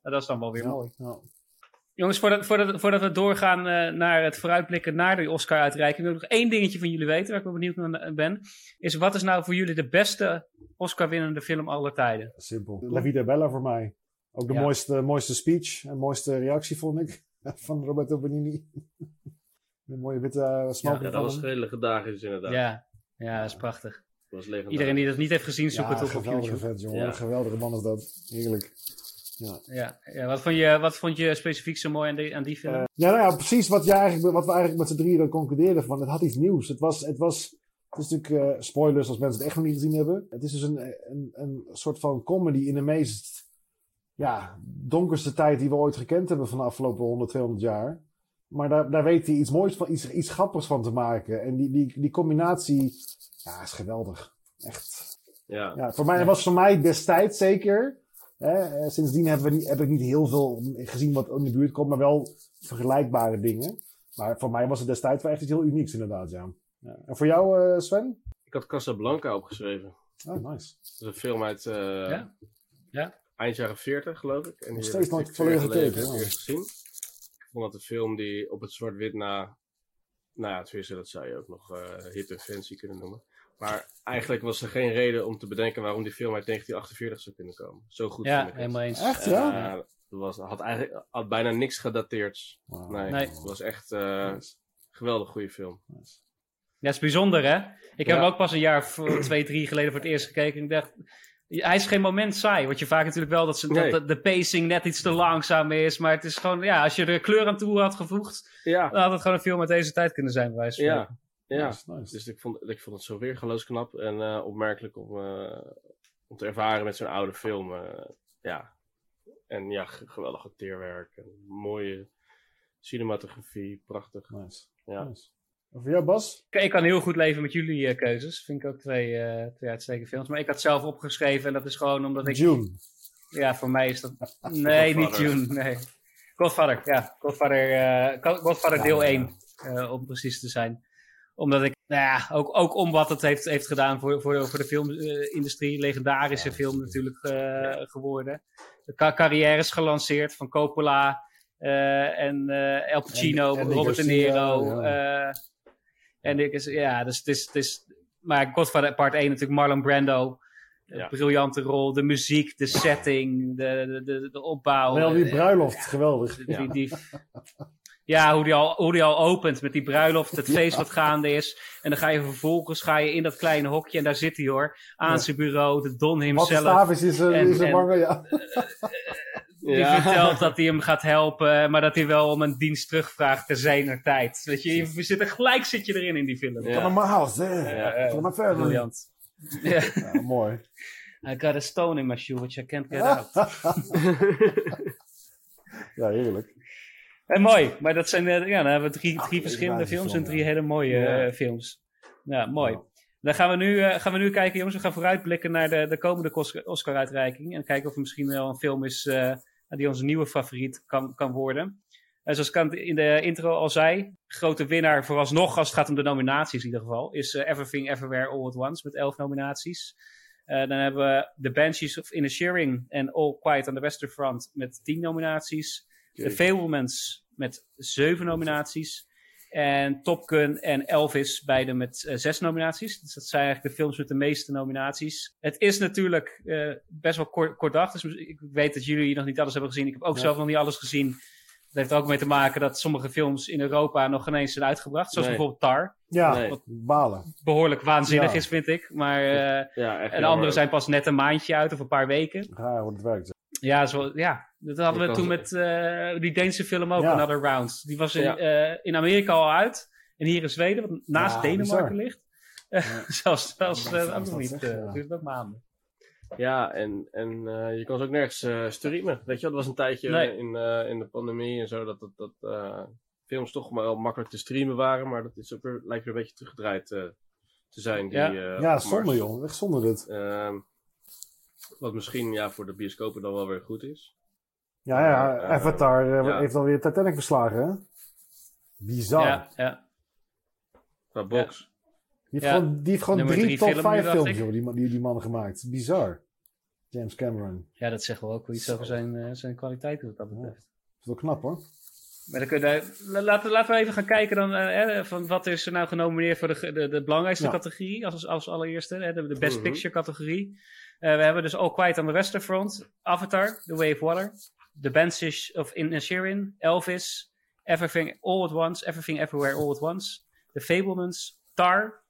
dat is dan wel weer mooi. Jongens, voordat, voordat, voordat we doorgaan eh, naar het vooruitblikken naar de Oscar-uitreiking, wil ik nog één dingetje van jullie weten, waar ik wel benieuwd naar ben. Is wat is nou voor jullie de beste Oscar-winnende film aller tijden? Simpel. La Vita Bella voor mij. Ook de Ja. mooiste, mooiste speech en mooiste reactie vond ik. Van Roberto Benini. Een mooie witte uh, smoking Ja, dat van was heel legendarisch inderdaad. Ja, ja, dat is prachtig. Dat was legendarisch. Iedereen die dat niet heeft gezien, zoek Ja, het op op geweldige YouTube. vent, jongen. Ja. Een geweldige man is dat. Heerlijk. Ja. Ja, ja wat, vond je, wat vond je specifiek zo mooi aan die, aan die film? Eh, ja, nou ja, precies wat, je eigenlijk, wat we eigenlijk met z'n drieën dan concludeerden van. Het had iets nieuws. Het was, het was, het is natuurlijk eh, spoilers als mensen het echt nog niet gezien hebben. Het is dus een, een, een soort van comedy in de meest ja, donkerste tijd die we ooit gekend hebben van de afgelopen 100, 200 jaar. Maar daar, daar weet hij iets moois van, iets, iets grappigs van te maken. En die, die, die combinatie, ja, is geweldig. Echt. Ja. Ja, voor mij, was voor mij destijds zeker. Hè, eh, sindsdien hebben we niet, heb ik niet heel veel gezien wat in de buurt komt, maar wel vergelijkbare dingen. Maar voor mij was het destijds wel echt iets heel unieks, inderdaad. Ja. Ja. En voor jou, eh, Sven? Ik had Casablanca opgeschreven. Oh, nice. Dat is een film uit eh, Ja. Ja. eind jaren 40, geloof ik. En Nog steeds nooit volledig gekeken, ja. gezien. Ik vond dat een film die op het zwart-wit na... Nou ja, tenminste, dat zou je ook nog eh hip en fancy kunnen noemen. Maar eigenlijk was er geen reden om te bedenken waarom die film uit 1948 zou kunnen komen. Zo goed ja, vond ik het. helemaal eens. Echt, ja? het was, had eigenlijk had bijna niks gedateerd. Nee, Nee. het was echt eh Nice. geweldig goede film. Ja, het is bijzonder, hè? Ik heb hem ook pas een jaar twee, drie geleden voor het eerst gekeken. En ik dacht, hij is geen moment saai. Want je vaak natuurlijk wel dat, ze, Nee. dat de, pacing net iets te langzaam is. Maar het is gewoon, ja, als je er kleur aan toe had gevoegd, Ja, dan had het gewoon een film uit deze tijd kunnen zijn, bij wijze van ja, spreken. Ja. Nice, nice. Dus ik vond, ik vond het zo weer knap en eh, opmerkelijk om, eh, om te ervaren met zo'n oude film. eh, ja. En ja, geweldig acteerwerk. en mooie cinematografie, prachtig. Nice. Ja. Nice. Voor jou, Bas? Ik, ik kan heel goed leven met jullie eh, keuzes. Vind ik ook twee, eh, twee uitstekende films. Maar ik had zelf opgeschreven en dat is gewoon omdat ik... June. Ja, voor mij is dat... Nee, niet June, nee. Godfather, ja. Godfather, eh, Go- Godfather deel Ja, 1, eh, om precies te zijn. Omdat ik, nou ja, ook, ook om wat het heeft, heeft gedaan voor, voor, de, voor de filmindustrie. Legendarische film natuurlijk eh, geworden. De ca- carrières gelanceerd van Coppola eh, en eh El Pacino, En- en Robert De Niro. eh, en ik is, ja, dus het is, het is, maar Godfather part 1 natuurlijk Marlon Brando. Ja. Briljante rol, de muziek, de setting, de, de, de, de opbouw. Wel die Eh, bruiloft, geweldig. die, die, die- ja, hoe die, al, hoe die al opent met die bruiloft, het feest wat gaande is. En dan ga je vervolgens ga je in dat kleine hokje en daar zit hij hoor. Aan Ja. zijn bureau, de Don Wat himself. Stavis is, eh, En- is een en- bange, ja. Die Ja. vertelt dat hij hem gaat helpen, maar dat hij wel om een dienst terugvraagt te zijner tijd. Weet je, je zit er gelijk zit je erin in die film. Ja. Van mijn house, hè. Ja, Van mijn family. Ja. Ja, mooi. I got a stone in my shoe, which I can't get out. ja, heerlijk. En mooi, maar dat zijn, eh, ja, dan hebben we drie, Ach, drie verschillende films en drie hele mooie Ja. eh, films. Ja, mooi. Dan gaan we, nu, eh, gaan we nu kijken, jongens. We gaan vooruitblikken naar de, de komende Oscar- Oscar-uitreiking. En kijken of er misschien wel een film is eh, die onze nieuwe favoriet kan, kan worden. En zoals ik in de intro al zei, grote winnaar vooralsnog als het gaat om de nominaties in ieder geval, is eh, Everything Everywhere All at Once met elf nominaties. Eh, dan hebben we The Banshees of Inisherin en All Quiet on the Western Front met tien nominaties. The Fablemans met zeven nominaties. En Top Gun en Elvis, beide met eh, zes nominaties. Dus dat zijn eigenlijk de films met de meeste nominaties. Het is natuurlijk eh, best wel kort, kort dag. Dus ik weet dat jullie nog niet alles hebben gezien. Ik heb ook Ja. zelf nog niet alles gezien. Dat heeft er ook mee te maken dat sommige films in Europa nog ineens zijn uitgebracht. Zoals Nee. bijvoorbeeld Tar. Ja, Nee. balen. Behoorlijk waanzinnig Ja. is, vind ik. Maar, eh, Ja, en andere zijn pas net een maandje uit of een paar weken. Raar hoe het werkt. Ja, zo, ja. dat hadden we toen met eh, die Deense film ook, Ja. Another Round. Die was in, Ja. eh, in Amerika al uit. En hier in Zweden, wat naast Ja, Denemarken bizar. ligt. zelfs zelfs Ja, eh, dat ook nog niet. eh, maanden. Ja, en, en eh, je kon ze ook nergens eh, streamen. Weet je, wel, dat was een tijdje Nee. in, eh, in de pandemie en zo dat, dat, dat eh, films toch maar wel makkelijk te streamen waren. Maar dat is ook weer, lijkt weer een beetje teruggedraaid eh, te zijn. Die, Ja. eh, Ja, zonde joh. Echt zonde dit. Wat misschien ja, voor de bioscopen dan wel weer goed is. Ja, ja. Eh, Avatar eh, ja. heeft alweer Titanic verslagen, hè? Bizar. Ja, ja. Qua box. Die heeft Ja. gewoon, die heeft gewoon Nummer drie drie top film nu, 5 dacht films, joh, die, man- die, die man gemaakt. Bizar. James Cameron. ja, dat zeggen we ook wel iets over zijn, eh, zijn kwaliteiten wat dat betreft. Dat is wel knap, hoor. Maar dan kunnen, la- laten, laten we even gaan kijken dan, van wat is er nou genomineerd voor de, de, de belangrijkste Ja. categorie als, als allereerste, hè, de, de Best Mhm. Picture categorie. Eh, we hebben dus All Quiet on the Western Front, Avatar, The Way of Water, The Banshees of Inisherin, Elvis, Everything All at Once, Everything Everywhere All at Once, The Fablemans, Tar,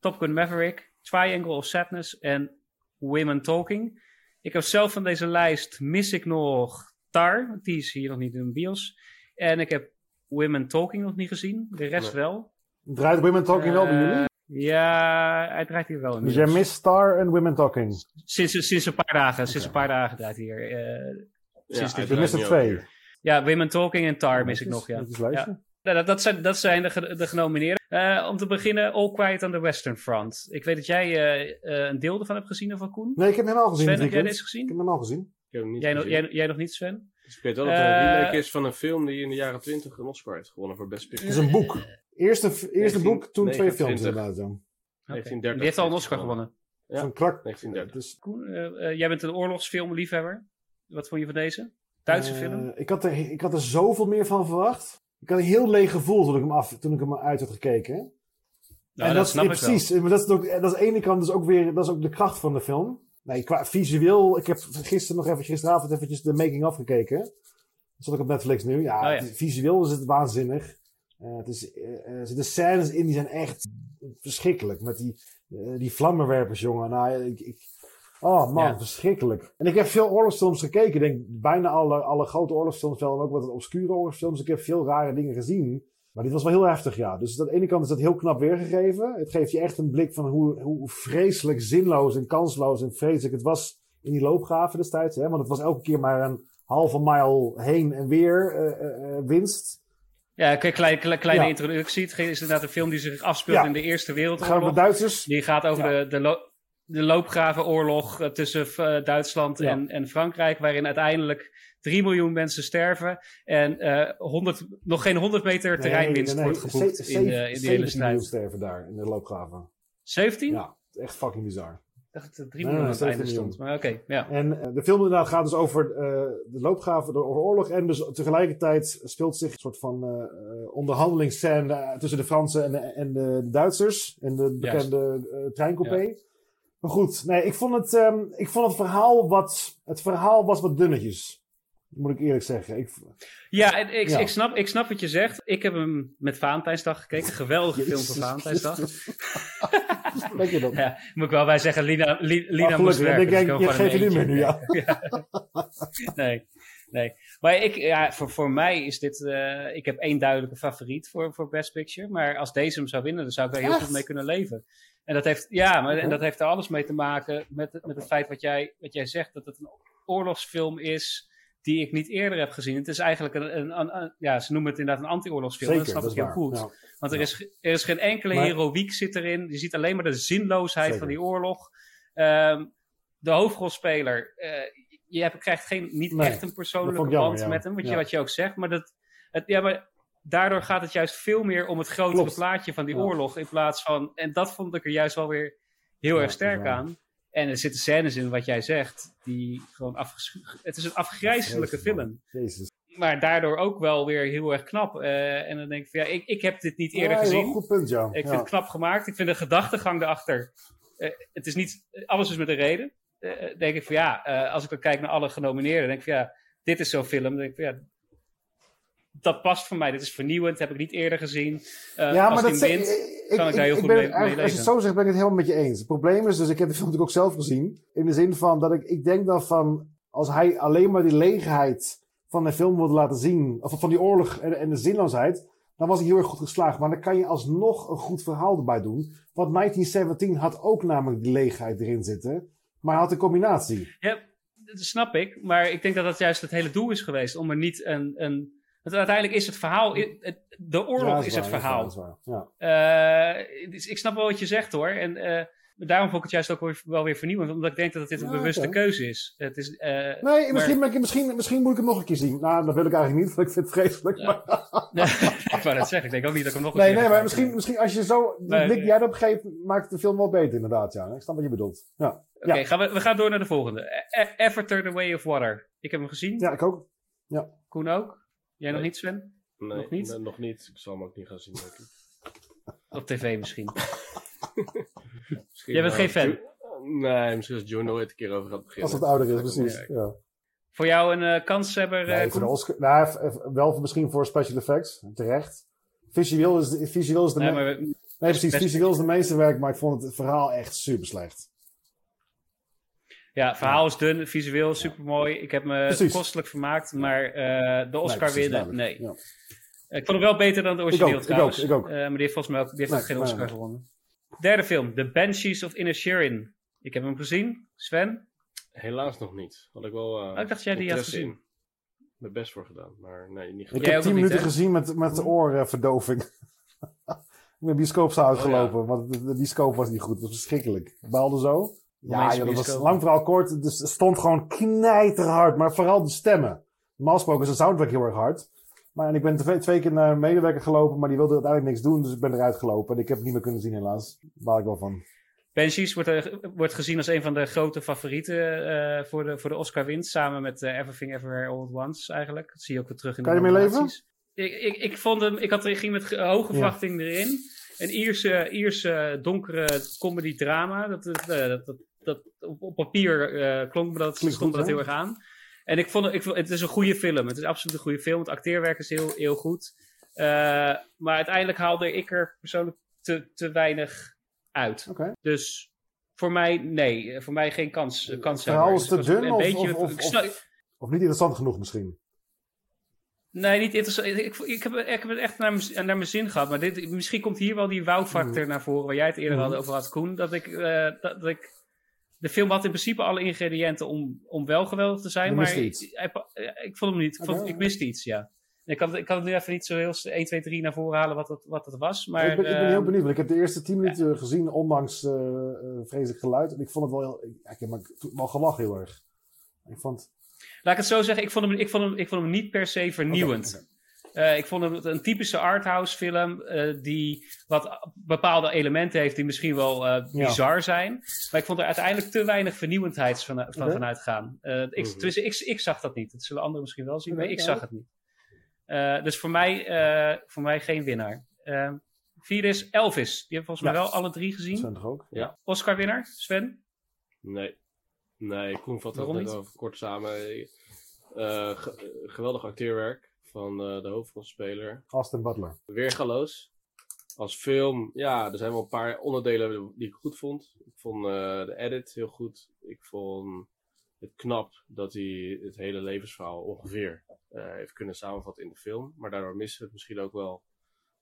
Top Gun Maverick, Triangle of Sadness en Women Talking. Ik heb zelf van deze lijst mis ik nog Tar, want die is hier nog niet in de bios. En ik heb Women Talking nog niet gezien, de rest Nee. wel. Draait Women Talking wel bij Eh, jullie? Ja, hij draait hier wel Dus jij mist Star en Women Talking. Sinds, sinds een paar dagen, sinds een paar dagen draait hij hier. eh, sinds de- mist er twee. ja, Women Talking en Tar mis ik nog, ja. lijstje. Nou, dat, dat zijn, dat zijn de, de genomineerden. Eh, om te beginnen, All Quiet on the Western Front. Ik weet dat jij eh, eh, een deel ervan hebt gezien, of van Koen? Nee, ik heb hem al gezien. Sven, heb jij deze gezien? Ik heb hem al gezien. Ik heb hem niet Jij, nog- gezien. jij, jij nog niet, Sven? Dus ik weet wel dat het een remake is van een film die in de jaren 20 een Oscar heeft gewonnen voor Best Picture. Het is een boek. Eerste, eerste boek, toen twee 1929. films inderdaad. Oké. 1930 Die heeft al een Oscar gewonnen. Ja. Van Krak. 1930. Dus, eh, eh, jij bent een oorlogsfilmliefhebber. Wat vond je van deze? Duitse eh, film? Ik had, er, ik had er zoveel meer van verwacht. Ik had een heel leeg gevoel toen ik hem, af, toen ik hem uit had gekeken. Nou, en dat dat, snap is ik wel. precies. Maar dat is, ook, dat is aan de ene kant dus ook weer dat is ook de kracht van de film. Nee, qua visueel, ik heb gisteren nog even, gisteravond eventjes de making of gekeken. Dat zat ik op Netflix nu. Ja, Oh ja. visueel is het waanzinnig. Eh, het is, eh, eh, er zitten scènes in die zijn echt verschrikkelijk. Met die, die vlammenwerpers, jongen. Nou, ik, ik, oh man, Ja. verschrikkelijk. En ik heb veel oorlogsfilms gekeken. Ik denk bijna alle, alle grote oorlogsfilms wel. En ook wat obscure oorlogsfilms. Ik heb veel rare dingen gezien. Maar dit was wel heel heftig, ja. Dus aan de ene kant is dat heel knap weergegeven. Het geeft je echt een blik van hoe, hoe vreselijk zinloos en kansloos en vreselijk het was in die loopgraven destijds. Hè? Want het was elke keer maar een halve mile heen en weer winst. Ja, kleine Ja. introductie. Het is inderdaad een film die zich afspeelt Ja. in de Eerste Gaan we Wereldoorlog. de Duitsers? Die gaat over Ja. de, de, lo- de loopgravenoorlog eh, tussen eh, Duitsland en, en Frankrijk, waarin uiteindelijk 3 miljoen mensen sterven en eh 100, nog geen 100 meter terreinwinst Nee, nee, wordt geboekt in, de, in die hele 17 miljoen strijd. sterven daar in de loopgraven. 17? Ja, echt fucking bizar. Dacht dat het 3 Nee, miljoen nee, aan het einde 17 stond. Maar oké, ja. En eh, de film inderdaad gaat dus over eh, de loopgraven, de oorlog. En dus tegelijkertijd speelt zich een soort van eh, onderhandelingsscène tussen de Fransen en de, en de Duitsers. En de bekende eh treincoupé. Maar goed, nee, ik vond het, ehm, ik vond het verhaal wat, het verhaal was wat dunnetjes. Moet ik eerlijk zeggen. Ik, Ja, ik, Ja. Ik, snap, ik snap wat je zegt. Ik heb hem met Valentijnsdag gekeken. Geweldige film voor Jezus Valentijnsdag. Weet je dat? Ja, moet ik wel bij zeggen, Lina, Li- Lina Oh, moest werken. Ik dus denk, ik je geeft niet meer nu, ja. nee, nee. Maar ik, ja, voor, voor mij is dit... eh, ik heb één duidelijke favoriet voor, voor Best Picture. Maar als deze hem zou winnen, dan zou ik daar heel goed mee kunnen leven. En dat heeft, ja, maar, en dat heeft er alles mee te maken met, het- met het feit wat jij, wat jij zegt. Dat het een oorlogsfilm is die ik niet eerder heb gezien. Het is eigenlijk een, een, een- een- ja, ze noemen het inderdaad een anti-oorlogsfilm. Zeker, dat snap dat ik heel goed. Ja. Want er, Ja. is, er is geen enkele Maar- heroïek zit erin. Je ziet alleen maar de zinloosheid Zeker. van die oorlog. Ehm, de hoofdrolspeler, eh, je hebt, krijgt geen, niet Nee, echt een persoonlijke jammer, band ja. met hem, wat, je, wat je ook zegt. Maar, dat, het, ja, maar daardoor gaat het juist veel meer om het grotere Klopt. plaatje van die oorlog. In plaats van, en dat vond ik er juist wel weer heel erg sterk aan. En er zitten scènes in wat jij zegt, die gewoon afgeschu- Het is een afgrijzelijke Jezus, film. Jezus. Maar daardoor ook wel weer heel erg knap. Eh, en dan denk ik van ja, ik, ik heb dit niet eerder Ja, gezien. wel een goed punt, ja. Ik Ja. vind het knap gemaakt. Ik vind de gedachtegang erachter. eh, het is niet. Alles is met een reden. Eh, denk ik van ja, als ik dan kijk naar alle genomineerden, denk ik van ja, dit is zo'n film. Dan denk ik van ja, dat past voor mij. Dit is vernieuwend. Heb ik niet eerder gezien. Eh, Ja, als maar dat wint, ik, kan ik ik, daar heel ik goed ben mee- mee Als je het zo zegt, ben ik het helemaal met je eens. Het probleem is dus, ik heb de film natuurlijk ook zelf gezien. In de zin van dat ik, ik denk dan van, als hij alleen maar die leegheid van de film wilde laten zien, of van die oorlog en, en de zinloosheid, dan was hij heel erg goed geslaagd. Maar dan kan je alsnog een goed verhaal erbij doen. Want 1917 had ook namelijk die leegheid erin zitten. Maar hij had een combinatie. Ja, dat snap ik. Maar ik denk dat dat juist het hele doel is geweest. Om er niet een. een want uiteindelijk is het verhaal. het- de oorlog Ja, dat is, het dat verhaal. Dat is waar, dat is waar. Ja. Eh, dus ik snap wel wat je zegt hoor. En eh, daarom vond ik het juist ook wel weer vernieuwend. Omdat ik denk dat dit een Ja, bewuste keuze is. Het is eh, Nee, misschien, misschien, misschien moet ik hem nog een keer zien. Nou, dat wil ik eigenlijk niet, want ik vind het vreselijk. Ja. Maar, Nee, ik wou dat zeggen. Ik denk ook niet dat ik hem nog een nee, keer nee, maar misschien, misschien als je zo Nee, blik die jij erop geeft, maakt de film wel beter inderdaad. Ja, ik snap wat je bedoelt. Ja, Oké, ja. gaan we, we gaan door naar de volgende. E- Avatar The Way of Water. Ik heb hem gezien. ja ik ook. Koen ook. Jij nog niet, Sven? Nee, Nog niet? nee, nog niet. Ik zal hem ook niet gaan zien, denk ik. Op tv misschien. Misschien, Jij bent eh, geen fan? Nee, misschien als John nooit een keer over gaat beginnen. Als het ouder is, precies. Ja. Voor jou een eh, kanshebber, eh, Nee, voor de Koen? Oscar, nou, wel voor- misschien voor special effects, terecht. Visueel is, visueel is de, Nee, me- maar nee, precies, visueel is de meeste werk, maar ik vond het verhaal echt super slecht. Ja, het verhaal is dun, visueel super mooi. Ik heb me Precies. kostelijk vermaakt, maar eh, de Oscar winnen, nee. Ja. Ik vond hem wel beter dan de origineel Ik ook, ik trouwens. ook, ik ook. Eh, maar die heeft volgens mij ook, die heeft Nee, ook geen Oscar nee. gewonnen. Derde film, The Banshees of Inisherin. Ik heb hem gezien. Sven? Helaas nog niet. Had ik wel. eh Oh, ik dacht jij die had gezien. Mijn best voor gedaan, maar nee, niet Ik gedaan. Jij heb ook tien minuten gezien met, met de oorverdoving. ik ben bioscoopzaal uitgelopen, want de, de bioscoop was niet goed. Het was verschrikkelijk. Ik baalde zo. Ja, joh, dat was lang verhaal kort. Dus het stond gewoon knijterhard, maar vooral de stemmen. Normaal gesproken is de soundtrack heel erg hard. Maar en ik ben twee, twee keer naar een medewerker gelopen, maar die wilde uiteindelijk niks doen. Dus ik ben eruit gelopen. En ik heb het niet meer kunnen zien helaas. Baal ik wel van. Banshees wordt, er- wordt gezien als een van de grote favorieten eh, voor, de, voor de Oscar winst. Samen met eh, Everything Everywhere All at Once eigenlijk. Dat zie je ook weer terug in Kan de je ermee leven? Ik, ik, ik, vond hem, ik, had, ik ging met ge- hoge Ja. verwachting erin. Een Ierse, Ierse donkere comedy-drama. Dat, dat, eh, dat, dat, dat- op, op papier eh, klonk me dat, Klinkt stond me goed, dat heel erg aan. En ik vond, het- ik, vond- het is een goede film. Het is absoluut een goede film. Het acteerwerk is heel, heel goed. Eh, maar uiteindelijk haalde ik er persoonlijk te, te weinig uit. Dus voor mij, nee. Voor mij geen kans. eh, kans Het verhaal is te dun een of- beetje- of- of- niet interessant genoeg misschien. Nee, niet interessant. Ik, ik, heb, ik heb het echt naar, mijn- naar mijn zin gehad. Maar dit, misschien komt hier wel die wow-factor naar voren. Waar jij het eerder Mhm. had over had, Koen. Dat ik, dat, dat ik... De film had in principe alle ingrediënten om, om wel geweldig te zijn. Maar miste ik, eh, ik vond hem niet. Ik, vond, Oké. ik miste iets, ja. Ik kan, het, ik kan het nu even niet zo heel 1, 2, 3 naar voren halen wat het, wat het was. Maar, ik, ben, ik ben ehm, heel benieuwd, want ik heb de eerste 10 minuten gezien, ondanks uh, uh, vreselijk geluid. En ik vond het wel heel. Ik heb me wel gelachen heel erg. Ik vond. Laat ik het zo zeggen, ik vond hem, ik vond hem, ik vond hem niet per se vernieuwend. Okay, okay. Uh, ik vond hem een typische arthouse film uh, die wat bepaalde elementen heeft die misschien wel uh, bizar ja. zijn. Maar ik vond er uiteindelijk te weinig vernieuwendheid van, van, okay. vanuit gaan. ik, mm -hmm. dus ik, ik zag dat niet. Dat zullen anderen misschien wel zien, maar ik zag het niet. dus voor mij, voor mij geen winnaar. vierde is Elvis. Die hebben volgens mij wel alle drie gezien. Sven toch ook? Ja. Oscar winnaar, Sven? Nee. Nee, Koen vat het net over kort samen. Uh, ge geweldig acteerwerk van uh, de hoofdrolspeler. Austin Butler. Weergaloos. Als film, ja, er zijn wel een paar onderdelen die ik goed vond. Ik vond uh, de edit heel goed. Ik vond het knap dat hij het hele levensverhaal ongeveer heeft kunnen samenvatten in de film. Maar daardoor miste het misschien ook wel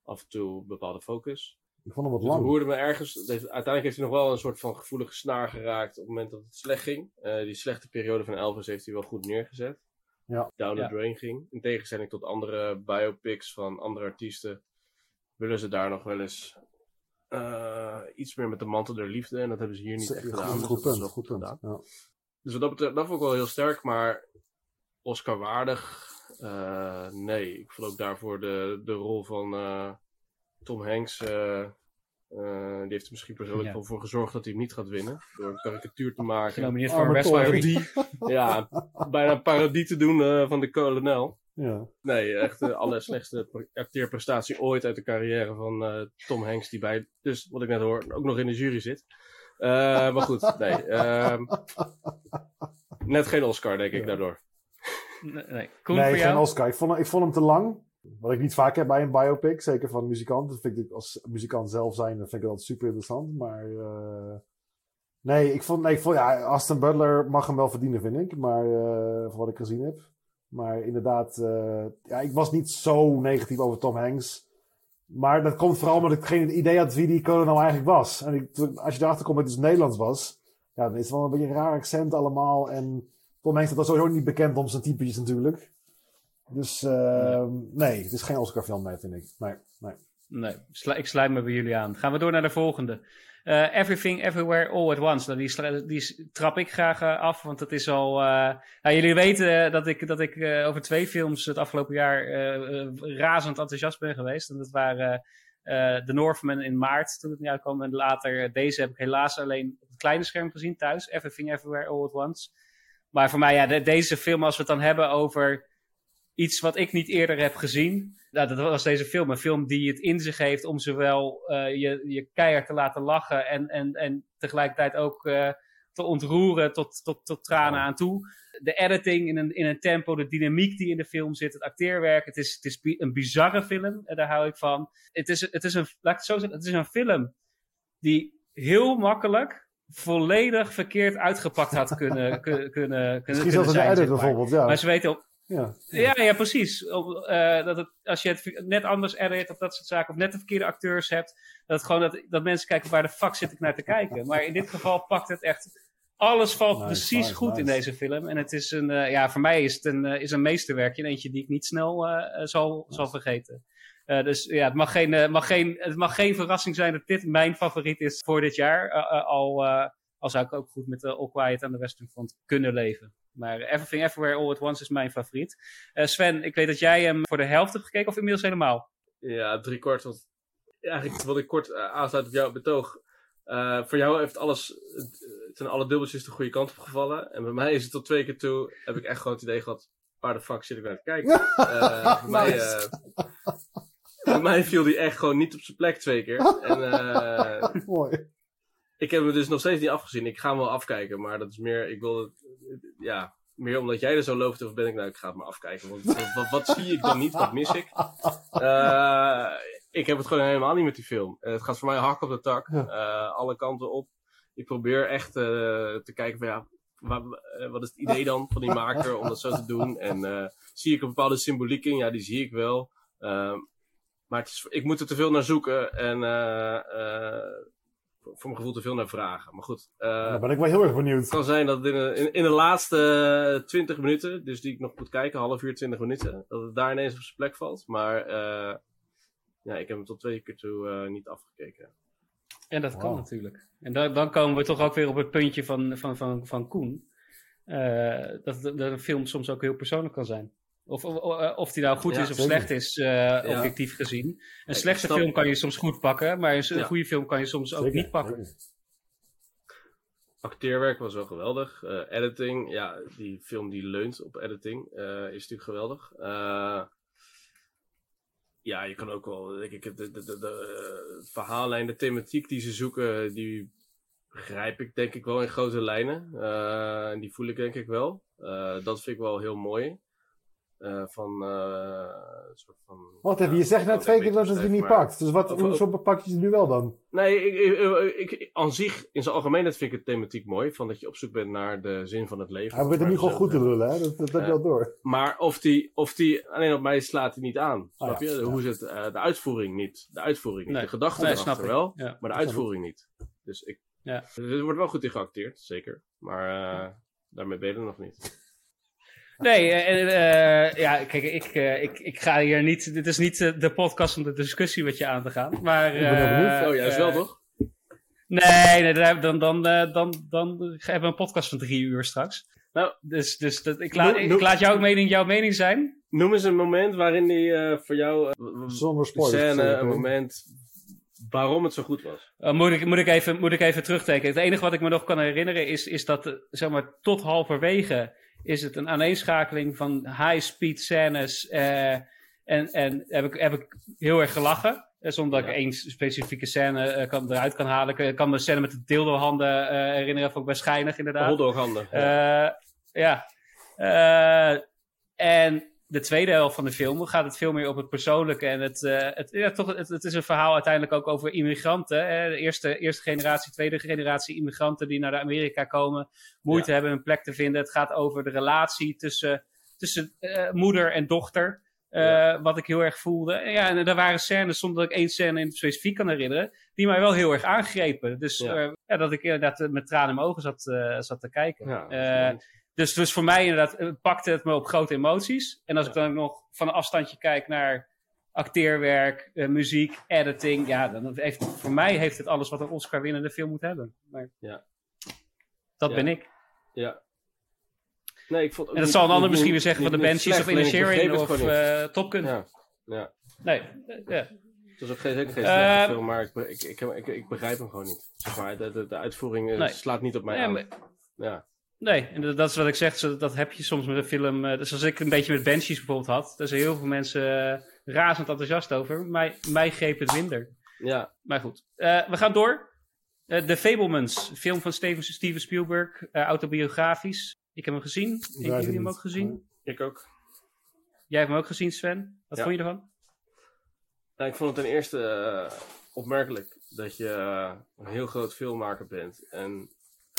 af en toe bepaalde focus. Ik vond hem wat dus lang. hoorde me ergens. Uiteindelijk heeft hij nog wel een soort van gevoelige snaar geraakt op het moment dat het slecht ging. Uh, die slechte periode van Elvis heeft hij wel goed neergezet. Ja. Down the Ja. drain ging. In tegenstelling tot andere biopics van andere artiesten. Willen ze daar nog wel eens eh, iets meer met de mantel der liefde. En dat hebben ze hier niet echt Goed, gedaan. dus goed dat is punt. wel Goed punt. gedaan. Ja. Dus wat dat betreft, dat vond ik wel heel sterk. Maar Oscar waardig. eh, nee, ik vond ook daarvoor de, de rol van eh, Tom Hanks. Eh, eh, die heeft er misschien persoonlijk Ja. wel voor gezorgd dat hij niet gaat winnen. Door een karikatuur te maken. Genomineerd voor een. Parodie. Ja, bijna een parodie te doen eh, van de kolonel. Ja. Nee, echt de allerslechtste pre- acteerprestatie ooit uit de carrière van eh, Tom Hanks. Die bij, dus wat ik net hoor, ook nog in de jury zit. Eh, maar goed, nee. ehm, net geen Oscar, denk ik, Ja. daardoor. Nee, nee. Koen, nee, voor geen jou? Oscar. Ik vond, ik vond hem te lang. Wat ik niet vaak heb bij een biopic, zeker van muzikanten. Vind ik als muzikant zelf zijn, vind ik dat super interessant. Maar eh, nee, ik vond, nee, ik vond ja, Aston Butler mag hem wel verdienen, vind ik. Maar eh, van wat ik gezien heb. Maar inderdaad, eh, ja, ik was niet zo negatief over Tom Hanks. Maar dat komt vooral omdat ik geen idee had wie die kolonel eigenlijk was. En ik, als je erachter komt dat het dus Nederlands was, ja, dan is het wel een beetje een raar accent allemaal. En Tom Hanks was sowieso niet bekend om zijn typetjes natuurlijk. Dus eh, nee, het is geen Oscar-film, nee, vind ik. Nee, nee. Nee, slu- ik sluit me bij jullie aan. Gaan we door naar de volgende. Eh, Everything, Everywhere, All at Once. Nou, die, trap ik graag eh, af, want het is al... eh, nou, jullie weten dat ik, dat ik over twee films het afgelopen jaar razend enthousiast ben geweest. En dat waren The Northman in maart, toen het niet uitkwam. En later, deze heb ik helaas alleen op het kleine scherm gezien thuis. Everything, Everywhere, All at Once. Maar voor mij, ja, de- deze film, als we het dan hebben over iets wat ik niet eerder heb gezien. Nou, dat was deze film. Een film die het in zich heeft om zowel eh, je, je keihard te laten lachen en, en, en tegelijkertijd ook eh, te ontroeren tot, tot, tot tranen aan toe. De editing in een, in een tempo, de dynamiek die in de film zit, het acteerwerk. Het is, het is bi- een bizarre film, en daar hou ik van. Het is, het is een, laat ik het zo zeggen, het is een film die heel makkelijk volledig verkeerd uitgepakt had kunnen, kunnen, kunnen, kunnen Misschien zelfs de zijn, edit zeg maar. bijvoorbeeld, ja. Maar ze weten ook, ja. ja, ja, precies. Eh, dat het, als je het net anders edit of dat soort zaken, of net de verkeerde acteurs hebt, dat, gewoon dat, dat mensen kijken waar de fuck zit ik naar te kijken. Maar in dit geval pakt het echt. Alles valt Nice, precies nice, goed in deze film. En het is een, eh, ja, voor mij is het een, eh, is een meesterwerkje. En eentje die ik niet snel zal, zal vergeten. Dus ja, het mag, geen, mag geen, het mag geen verrassing zijn dat dit mijn favoriet is voor dit jaar. Al, al zou ik ook goed met All Quiet aan de Western Front kunnen leven. Maar Everything Everywhere All at Once is mijn favoriet. Eh, Sven, ik weet dat jij hem voor de helft hebt gekeken of inmiddels helemaal. Ja, drie kwart. Want eigenlijk wil ik kort eh, aansluiten op jouw betoog. Eh, voor jou heeft alles, zijn alle dubbeltjes de goede kant op gevallen. En bij mij is het tot twee keer toe, heb ik echt gewoon het idee gehad, waar de fuck zit ik naar te kijken? Eh, voor, mij, Nice. eh, voor mij viel die echt gewoon niet op zijn plek twee keer. En eh, Mooi. ik heb hem dus nog steeds niet afgezien. Ik ga hem wel afkijken, maar dat is meer, ik wil het, ja, meer omdat jij er zo looft over ben ik, nou, ik ga het maar afkijken. Want wat, wat, wat zie ik dan niet, wat mis ik? Eh, ik heb het gewoon helemaal niet met die film. Eh, het gaat voor mij hak op de tak, eh, alle kanten op. Ik probeer echt te kijken van ja, wa- wat is het idee dan van die maker om dat zo te doen? En zie ik een bepaalde symboliek in? Ja, die zie ik wel. Maar het is, ik moet er te veel naar zoeken. En voor mijn gevoel te veel naar vragen. Maar goed, eh, Daar ben ik wel heel erg benieuwd. het kan zijn dat in de, in, in de laatste 20 minuten, dus die ik nog moet kijken, half uur, 20 minuten, dat het daar ineens op zijn plek valt. Maar eh, ja, ik heb hem tot twee keer toe eh, niet afgekeken. En dat kan natuurlijk. En dan, dan komen we toch ook weer op het puntje van, van, van, van Koen. Eh, dat, dat een film soms ook heel persoonlijk kan zijn. Of, of, of die nou goed Ja, is of zeker. slecht is, eh, objectief gezien. Een slechte film kan je soms goed pakken, maar een Ja. goede film kan je soms ook Zeker, niet pakken. Acteerwerk was wel geweldig. Eh, editing, ja, die film die leunt op editing, eh, is natuurlijk geweldig. Eh, ja, je kan ook wel, denk ik, de, de, de, de eh, verhaallijn, de thematiek die ze zoeken, die begrijp ik denk ik wel in grote lijnen. Eh, en die voel ik denk ik wel. Eh, dat vind ik wel heel mooi. Eh, van, eh, een soort van... Wat even, ja, je zegt net twee keer dat het je niet maar- pakt. Dus wat, hoezo pak je het nu wel dan? Nee, ik, ik, ik, ik- aan zich, in zijn algemeenheid vind ik het thematiek mooi. Van dat je op zoek bent naar de zin van het leven. Hij begint er nu gewoon goed te lullen, hè? Dat, dat heb je al door. Maar of die, of die, alleen op mij slaat hij niet aan. Snap Ah, ja. je? Hoe zit eh, de uitvoering niet? De uitvoering niet. Nee. De gedachten Nee, erachter snap ik. wel, Ja. maar de uitvoering niet. Dus ik, Ja. er wordt wel goed in geacteerd, zeker. Maar eh, daarmee ben je er nog niet. Nee, eh, eh, ja, kijk, ik, eh, ik, ik ga hier niet. Dit is niet de podcast om de discussie met je aan te gaan. Maar. Ik ben heel benieuwd. oh, juist wel, toch? Nee, nee dan, dan, dan, dan, dan hebben we een podcast van drie uur straks. Nou, Dus, dus dat, ik, laat, noem- ik laat jouw mening jouw mening zijn. Noem eens een moment waarin die voor jou, Zonder een spoilers. scène, een moment, waarom het zo goed was. Uh, moet, ik, moet, ik even, moet ik even terugtekenen. Het enige wat ik me nog kan herinneren is, is dat, zeg maar, tot halverwege is het een aaneenschakeling van high-speed scènes. eh, en en heb, ik, heb ik heel erg gelachen. Eh, Zonder dat Ja. ik één specifieke scène eh, kan, eruit kan halen. Ik kan me de scène met de dildo-handen eh, herinneren. Vond ik best schijnig, inderdaad. Hotdoghanden. Eh, ja. Eh, en de tweede helft van de film gaat het veel meer op het persoonlijke. En het, eh, het, ja, toch, het, het is een verhaal uiteindelijk ook over immigranten. Hè? De eerste, eerste generatie, tweede generatie immigranten die naar de Amerika komen. Moeite Ja. hebben een plek te vinden. Het gaat over de relatie tussen, tussen eh, moeder en dochter. eh, Ja. Wat ik heel erg voelde. En Ja, en er waren scènes, zonder dat ik één scène in specifiek kan herinneren, die mij wel heel erg aangrepen. Dus Ja. dat ik inderdaad met tranen in mijn ogen zat, zat te kijken. Ja, is dus, dus voor mij inderdaad eh, pakte het me op grote emoties. En als ik dan nog van een afstandje kijk naar acteerwerk, eh, muziek, editing. Ja, dan heeft, voor mij heeft het alles wat een Oscar winnende film moet hebben. Maar Ja. dat Ja. ben ik. Ja. Nee, ik vond ook En dat niet- zal een ander misschien weer niet- zeggen van de Banshees of begreep het of Top Gun. Ja, ja. Nee, ja. Het was ook geen, zeker geen film, maar ik, ik, ik, ik, begrijp hem gewoon niet. Zeg maar, de, de, de uitvoering Nee. slaat niet op mij Ja, aan. maar- Ja. Nee, en dat- is wat ik zeg. Dat heb je soms met een film. eh, Dus als ik een beetje met Banshees bijvoorbeeld had. Daar zijn heel veel mensen eh, razend enthousiast over. Mij, mij greep het minder. ja, Maar goed, Eh, we gaan door. Eh The Fablemans, film van Steven, Steven Spielberg, eh, autobiografisch. Ik heb hem gezien. Draait jullie hem niet. ook gezien? ik ook. Jij hebt hem ook gezien, Sven. Wat Ja. vond je ervan? Nou, ik vond het ten eerste opmerkelijk dat je een heel groot filmmaker bent en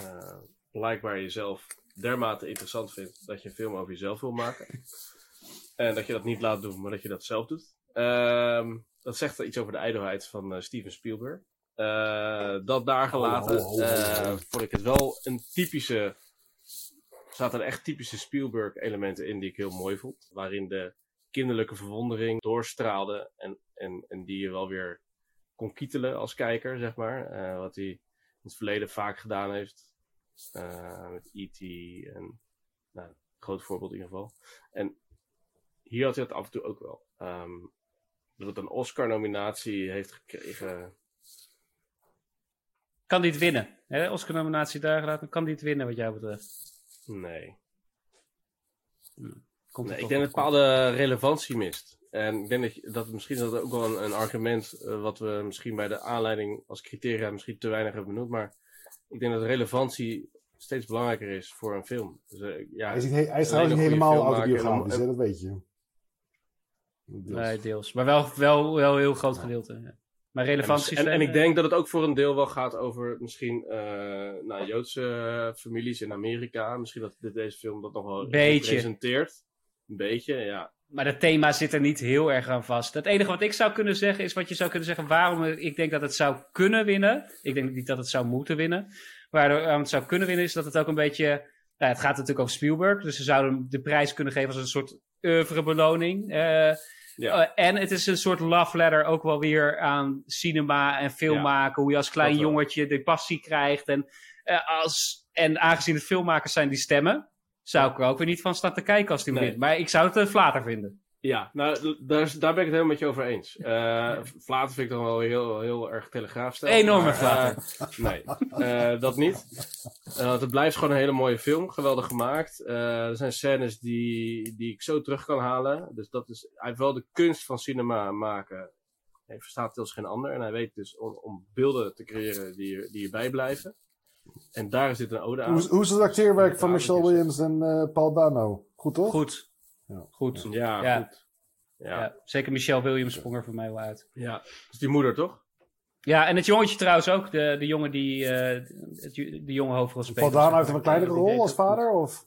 eh, blijkbaar jezelf dermate interessant vindt dat je een film over jezelf wil maken. en dat je dat niet laat doen, maar dat je dat zelf doet. Ehm, dat zegt iets over de ijdelheid van eh, Steven Spielberg. Eh, dat daar gelaten, Ho, ho, ho, ho, eh, vond ik het wel een typische. Er zaten er echt typische Spielberg-elementen in die ik heel mooi vond. Waarin de kinderlijke verwondering doorstraalde. En, en, en die je wel weer kon kietelen als kijker, zeg maar. Wat hij in het verleden vaak gedaan heeft. Eh, met E.T. en. Nou, een groot voorbeeld in ieder geval. En hier had hij dat af en toe ook wel. Ehm, dat het een Oscar-nominatie heeft gekregen. Kan die het winnen? Oscar-nominatie daar gelaten. Kan die het winnen, wat jou betreft? Nee. Komt Nee, ik denk dat bepaalde relevantie mist. En ik denk dat, dat misschien dat ook wel een, een argument eh, wat we misschien bij de aanleiding als criteria misschien te weinig hebben benoemd. Maar ik denk dat relevantie steeds belangrijker is voor een film. Dus, eh, ja, Hij is, niet, he- hij is alleen trouwens een niet goede helemaal autobiografisch, dat weet je. Deels. Nee, deels. Maar wel, wel, wel een heel groot gedeelte. ja. Maar En, relevantie... en, en ik denk dat het ook voor een deel wel gaat over misschien eh nou, Joodse eh, families in Amerika. Misschien dat dit, deze film dat nog wel Beetje. representeert. Een beetje, ja. Maar het thema zit er niet heel erg aan vast. Het enige wat ik zou kunnen zeggen is wat je zou kunnen zeggen waarom ik denk dat het zou kunnen winnen. Ik denk niet dat het zou moeten winnen. Waarom het zou kunnen winnen is dat het ook een beetje... Nou, het gaat natuurlijk over Spielberg, dus ze zouden hem de prijs kunnen geven als een soort oeuvrebeloning. Eh Ja. eh, en het is een soort love letter ook wel weer aan cinema en film Ja, maken. Hoe je als klein dat jongetje de passie krijgt. En, eh, als, en aangezien het filmmakers zijn die stemmen, zou ik er ook weer niet van staan te kijken als die Nee. wint. Maar ik zou het een flater vinden. Ja, nou, daar, daar ben ik het helemaal met je over eens. Eh Vlaten vind ik dan wel heel, heel erg telegraafstijl. Enorme maar, flater. eh, nee, eh, dat niet. Eh, want het blijft gewoon een hele mooie film. Geweldig gemaakt. Eh, er zijn scènes die, die ik zo terug kan halen. Dus dat is, hij heeft wel de kunst van cinema maken. Hij verstaat als geen ander. En hij weet dus om, om beelden te creëren die, die je bijblijven. En daar dit een ode aan. Hoe, hoe is het acteerwerk van Ja, Michelle Williams en eh, Paul Dano? Goed toch? Goed. Ja. Goed. Ja, Ja. goed. Ja. Ja. Ja. zeker Michelle Williams sprong er voor mij wel uit. Dat is die moeder, toch? Ja, en het jongetje trouwens ook. De, de jongen die eh, het, de jonge hoofdrolspeler. Paul Dano heeft een kleinere rol als vader? Of?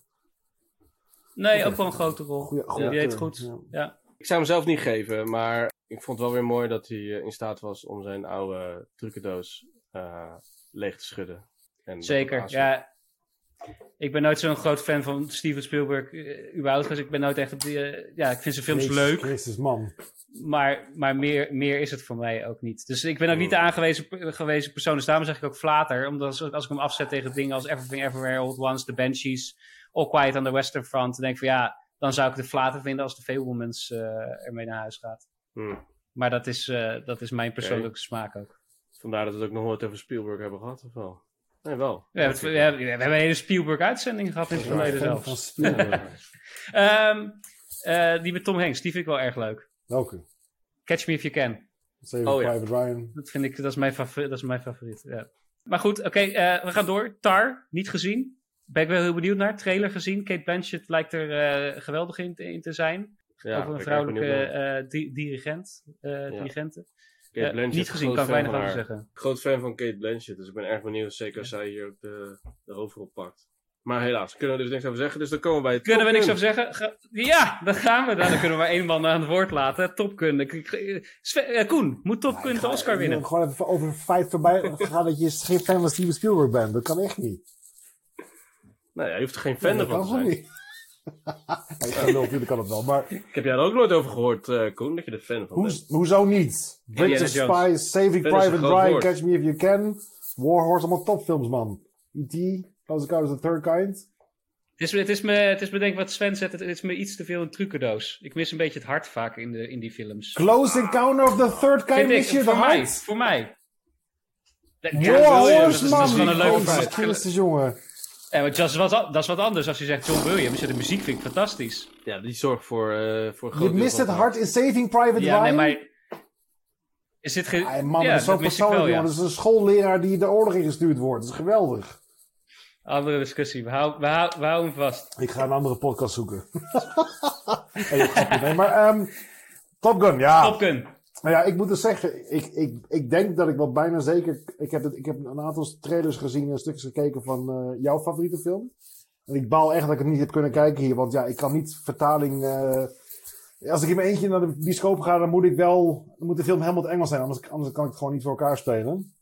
Nee, ook wel een grote rol. Goeie, goeie die deed goed. ja. Ja. Ik zou hem zelf niet geven, maar ik vond het wel weer mooi dat hij eh, in staat was om zijn oude trucendoos eh, leeg te schudden. En Zeker, ja. Ik ben nooit zo'n groot fan van Steven Spielberg, eh, überhaupt. Dus ik ben nooit echt op die... eh, ja, ik vind zijn films Jezus leuk, Christus, man. maar, maar meer, meer is het voor mij ook niet. Dus ik ben ook niet de aangewezen gewezen persoon. Dus daarom zeg ik ook flater. Omdat als, als ik hem afzet tegen dingen als Everything Everywhere, All at Once, The Banshees, All Quiet on the Western Front, dan denk ik van ja, dan zou ik de flater vinden als de Fablemans eh ermee naar huis gaat. Hm. Maar dat is, eh, dat is mijn persoonlijke smaak ook. Vandaar dat we het ook nog nooit over Spielberg hebben gehad, of wel? Nee, wel. We hebben, we hebben, we hebben een hele Spielberg-uitzending gehad in het verleden Fan zelfs. van Spielberg. Ehm, eh, die met Tom Hanks, die vind ik wel erg leuk. Welke? Catch Me If You Can. Saving Oh, ja. Private Ryan. Dat vind ik, dat is mijn, favori- dat is mijn favoriet. Ja. Maar goed, oké, eh, we gaan door. Tar, niet gezien. Ben ik wel heel benieuwd naar. Trailer gezien. Kate Blanchett lijkt er eh, geweldig in, te- in te zijn. Ja, Over een vrouwelijke di- dirigent. eh dirigente. Kate Eh, Blanchett, niet gezien, groot kan ik fan weinig van over zeggen. Groot fan van Kate Blanchett, dus ik ben erg benieuwd, zeker als zij hier ook de, de hoofdrol pakt. Maar helaas, kunnen we er dus niks over zeggen, dus dan komen we bij het Kunnen we niks over zeggen? Ga- ja, dan gaan we. Dan, dan kunnen we maar één man aan het woord laten. Top Gun. Ik- ik- Sve- eh, Koen, moet Top Gun de Oscar Ik wil winnen? Gewoon even over het feit voorbij gaan dat je geen fan van Steven Spielberg bent. Dat kan echt niet. Nou ja, je hoeft er geen fan dat van kan te gewoon zijn. niet. natuurlijk kan het wel. Maar Ik heb jij er ook nooit over gehoord, eh Koen, dat je er fan van bent. hoezo niet? Bridge of Indiana Jones. Spies, Saving Private Ryan. Catch Me If You Can. Warhorse, allemaal topfilms, man. E.T., Close Encounters of the Third Kind. Het is, me- het, is me, het is me denk ik wat Sven zegt, het is me iets te veel een trucendoos. Ik mis een beetje het hart vaak in, de, in die films. Close Encounter of the Third Kind, mis je voor mij, voor mij. Warhorse, dat is, dat is man. wel een leuke jongen. Ja, maar dat, is wat, dat is wat anders als je zegt John Williams. Ja, de muziek vind ik fantastisch. Ja, die zorgt voor, eh voor een groot Je mist het hart in Saving Private Ja, nee, maar... Is dit ge... Ay, man, ja, dat is zo persoonlijk, wel, ja. Dat is een schoolleraar die de oorlog ingestuurd wordt. Dat is geweldig. Andere discussie. We houden, we, houden, we houden hem vast. Ik ga een andere podcast zoeken. nee, maar ehm, Top Gun, ja. Top Gun. Nou ja, ik moet dus zeggen, ik, ik, ik denk dat ik wel bijna zeker... Ik heb, het, ik heb een aantal trailers gezien en stukjes gekeken van eh, jouw favoriete film. En ik baal echt dat ik het niet heb kunnen kijken hier. Want ja, ik kan niet vertaling... eh, als ik in mijn eentje naar de bioscoop ga, dan moet ik wel... Dan moet de film helemaal het Engels zijn. Anders, anders kan ik het gewoon niet voor elkaar spelen.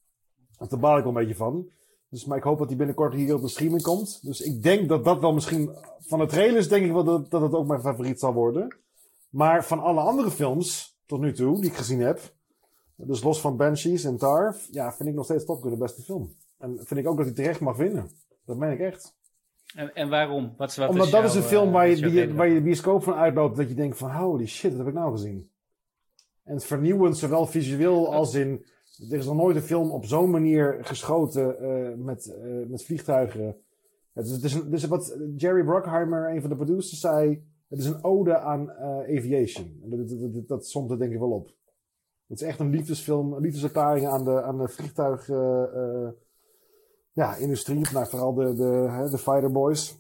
En daar baal ik wel een beetje van. Dus, maar ik hoop dat die binnenkort hier op de streaming komt. Dus ik denk dat dat wel misschien... Van de trailers denk ik wel dat, dat het ook mijn favoriet zal worden. Maar van alle andere films tot nu toe die ik gezien heb... Dus los van Banshees en Tar, ja, vind ik nog steeds Top Gun de beste film. En vind ik ook dat hij terecht mag winnen. Dat meen ik echt. En, en waarom? Wat, wat Omdat dat jouw, is een eh, film waar wat je, die, waar je de bioscoop van uitloopt. Dat je denkt van, holy shit, dat heb ik nou gezien. En het vernieuwend, zowel visueel als in... Er is nog nooit een film op zo'n manier geschoten eh, met, eh, met vliegtuigen. Het is, het, is het is wat Jerry Bruckheimer, een van de producers, zei. Het is een ode aan eh, aviation. Dat, dat, dat, dat somt er denk ik wel op. Het is echt een liefdesfilm, een aan de, aan de vliegtuig... eh, eh, ja, nou, vooral de, de, de Fighter Boys.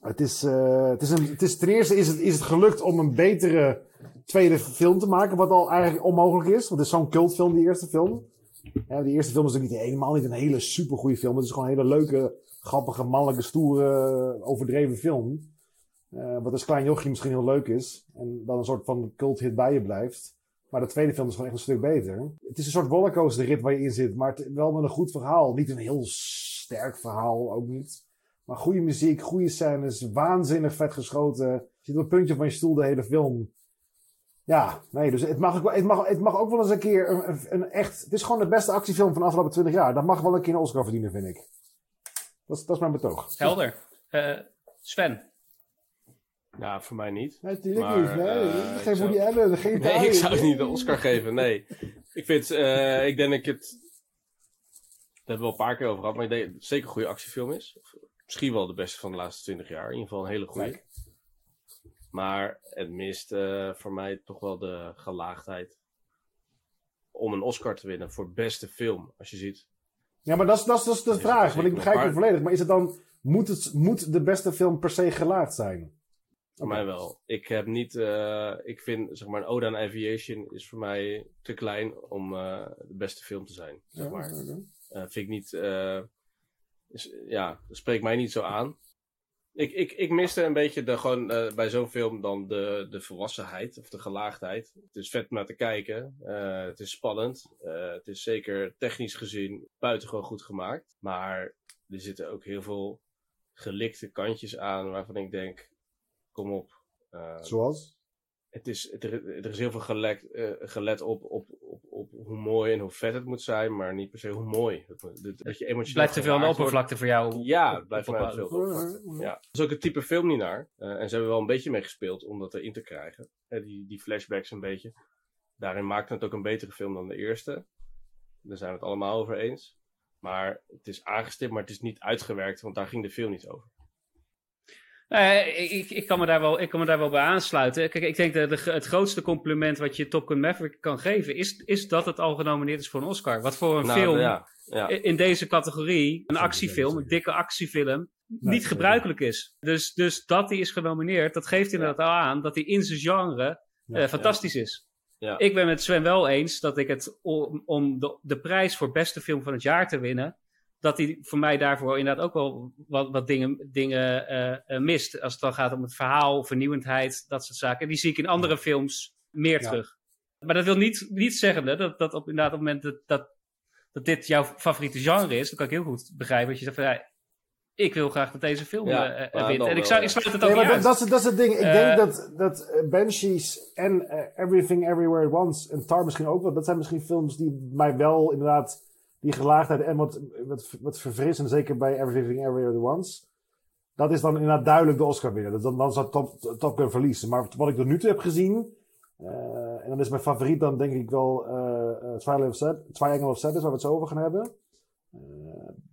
Het is, het is het is, ten eerste is het, is het gelukt om een betere tweede film te maken, wat al eigenlijk onmogelijk is. Want het is zo'n cultfilm, die eerste film. Ja, die eerste film is natuurlijk niet, helemaal niet een hele supergoeie film. Het is gewoon een hele leuke, grappige, mannelijke, stoere, overdreven film. Eh, wat als klein jochie misschien heel leuk is. En dan een soort van culthit bij je blijft. Maar de tweede film is gewoon echt een stuk beter. Het is een soort rollercoaster rit waar je in zit. Maar het- wel met een goed verhaal. Niet een heel sterk verhaal, ook niet. Maar goede muziek, goede scènes. Waanzinnig vet geschoten. Je zit op het puntje van je stoel de hele film. Ja, nee, dus het mag, ook, wel- het mag, het mag ook wel eens een keer een echt... Het is gewoon de beste actiefilm van de afgelopen 20 jaar. Dat mag wel een keer een Oscar verdienen, vind ik. Dat is, dat is mijn betoog. Helder. Eh, Sven. Ja, voor mij niet. Nee, natuurlijk Maar, niet. Nee, eh, geen ik zou- Woody Allen, geen Nee, ik zou het niet de Oscar geven, nee. Ik vind, eh, ik denk dat ik het... Daar hebben we wel een paar keer over gehad, maar ik denk dat het zeker een goede actiefilm is. Of Misschien wel de beste van de laatste 20 jaar. In ieder geval een hele goede. Maar het mist eh, voor mij toch wel de gelaagdheid. Om een Oscar te winnen voor beste film. Als je ziet. Ja, maar dat is, dat is, dat is de vraag. Want ik begrijp het volledig. Maar is het dan... Moet, het, moet de beste film per se gelaagd zijn? Voor mij wel. Ik heb niet. eh, ik vind zeg maar een Ode aan Aviation is voor mij te klein om eh, de beste film te zijn. Zeg Ja, maar. oké. Eh, vind ik niet. is, ja, dat spreekt mij niet zo aan. Ik, ik, ik miste een beetje de, gewoon, bij zo'n film dan de, de volwassenheid of de gelaagdheid. Het is vet om naar te kijken. het is spannend. het is zeker technisch gezien buitengewoon goed gemaakt. Maar er zitten ook heel veel gelikte kantjes aan waarvan ik denk: kom op. eh, Zoals? het is, er, er is heel veel gelet, eh, gelet op, op, op, op hoe mooi en hoe vet het moet zijn, maar niet per se hoe mooi. Dat, dat je Het emotioneel blijft te veel aan de geraakt wordt. oppervlakte voor jou. Ja, het blijft vanuit veel. Ja, Ja. Dat is ook het type film niet naar. Eh, en ze hebben wel een beetje mee gespeeld om dat erin te krijgen. Die, die flashbacks een beetje. Daarin maakte het ook een betere film dan de eerste. Daar zijn we het allemaal over eens. Maar het is aangestipt, maar het is niet uitgewerkt, want daar ging de film niet over. Eh, ik, ik, kan me daar wel, ik kan me daar wel bij aansluiten. Kijk, ik denk dat de, het grootste compliment wat je Top Gun Maverick kan geven, is, is dat het al genomineerd is voor een Oscar. Wat voor een Nou, film Ja, ja. i- in deze categorie, een actiefilm, een dikke actiefilm, niet gebruikelijk is. Dus, dus dat hij is genomineerd, dat geeft inderdaad al aan dat hij in zijn genre eh, fantastisch is. Ja. Ik ben met Sven wel eens dat ik het om, om de, de prijs voor beste film van het jaar te winnen, dat hij voor mij daarvoor inderdaad ook wel wat, wat dingen, dingen eh, eh, mist. Als het dan gaat om het verhaal, vernieuwendheid, dat soort zaken. Die zie ik in andere films meer Ja. terug. Maar dat wil niet, niet zeggen hè, dat, dat op, inderdaad op het moment dat, dat, dat dit jouw favoriete genre is, dan kan ik heel goed begrijpen dat je zegt van ja, ik wil graag dat deze film Ja, eh, wint. En ik, zou, ik sluit het ook Nee, niet maar dat, uit. dat, is, dat is het ding. Ik denk dat, dat Banshees en Everything Everywhere at Once en Tar misschien ook wel. Dat zijn misschien films die mij wel inderdaad die gelaagdheid en wat, wat, wat verfrissen. Zeker bij Everything Everywhere at Once. Dat is dan inderdaad duidelijk de Oscar winnen. Dus dan, dan zou Top, Top Gun verliezen. Maar wat ik tot nu toe heb gezien. eh, en dan is mijn favoriet dan denk ik wel eh eh, Triangle of Sad- Triangle of Sadness, waar we het zo over gaan hebben. Eh,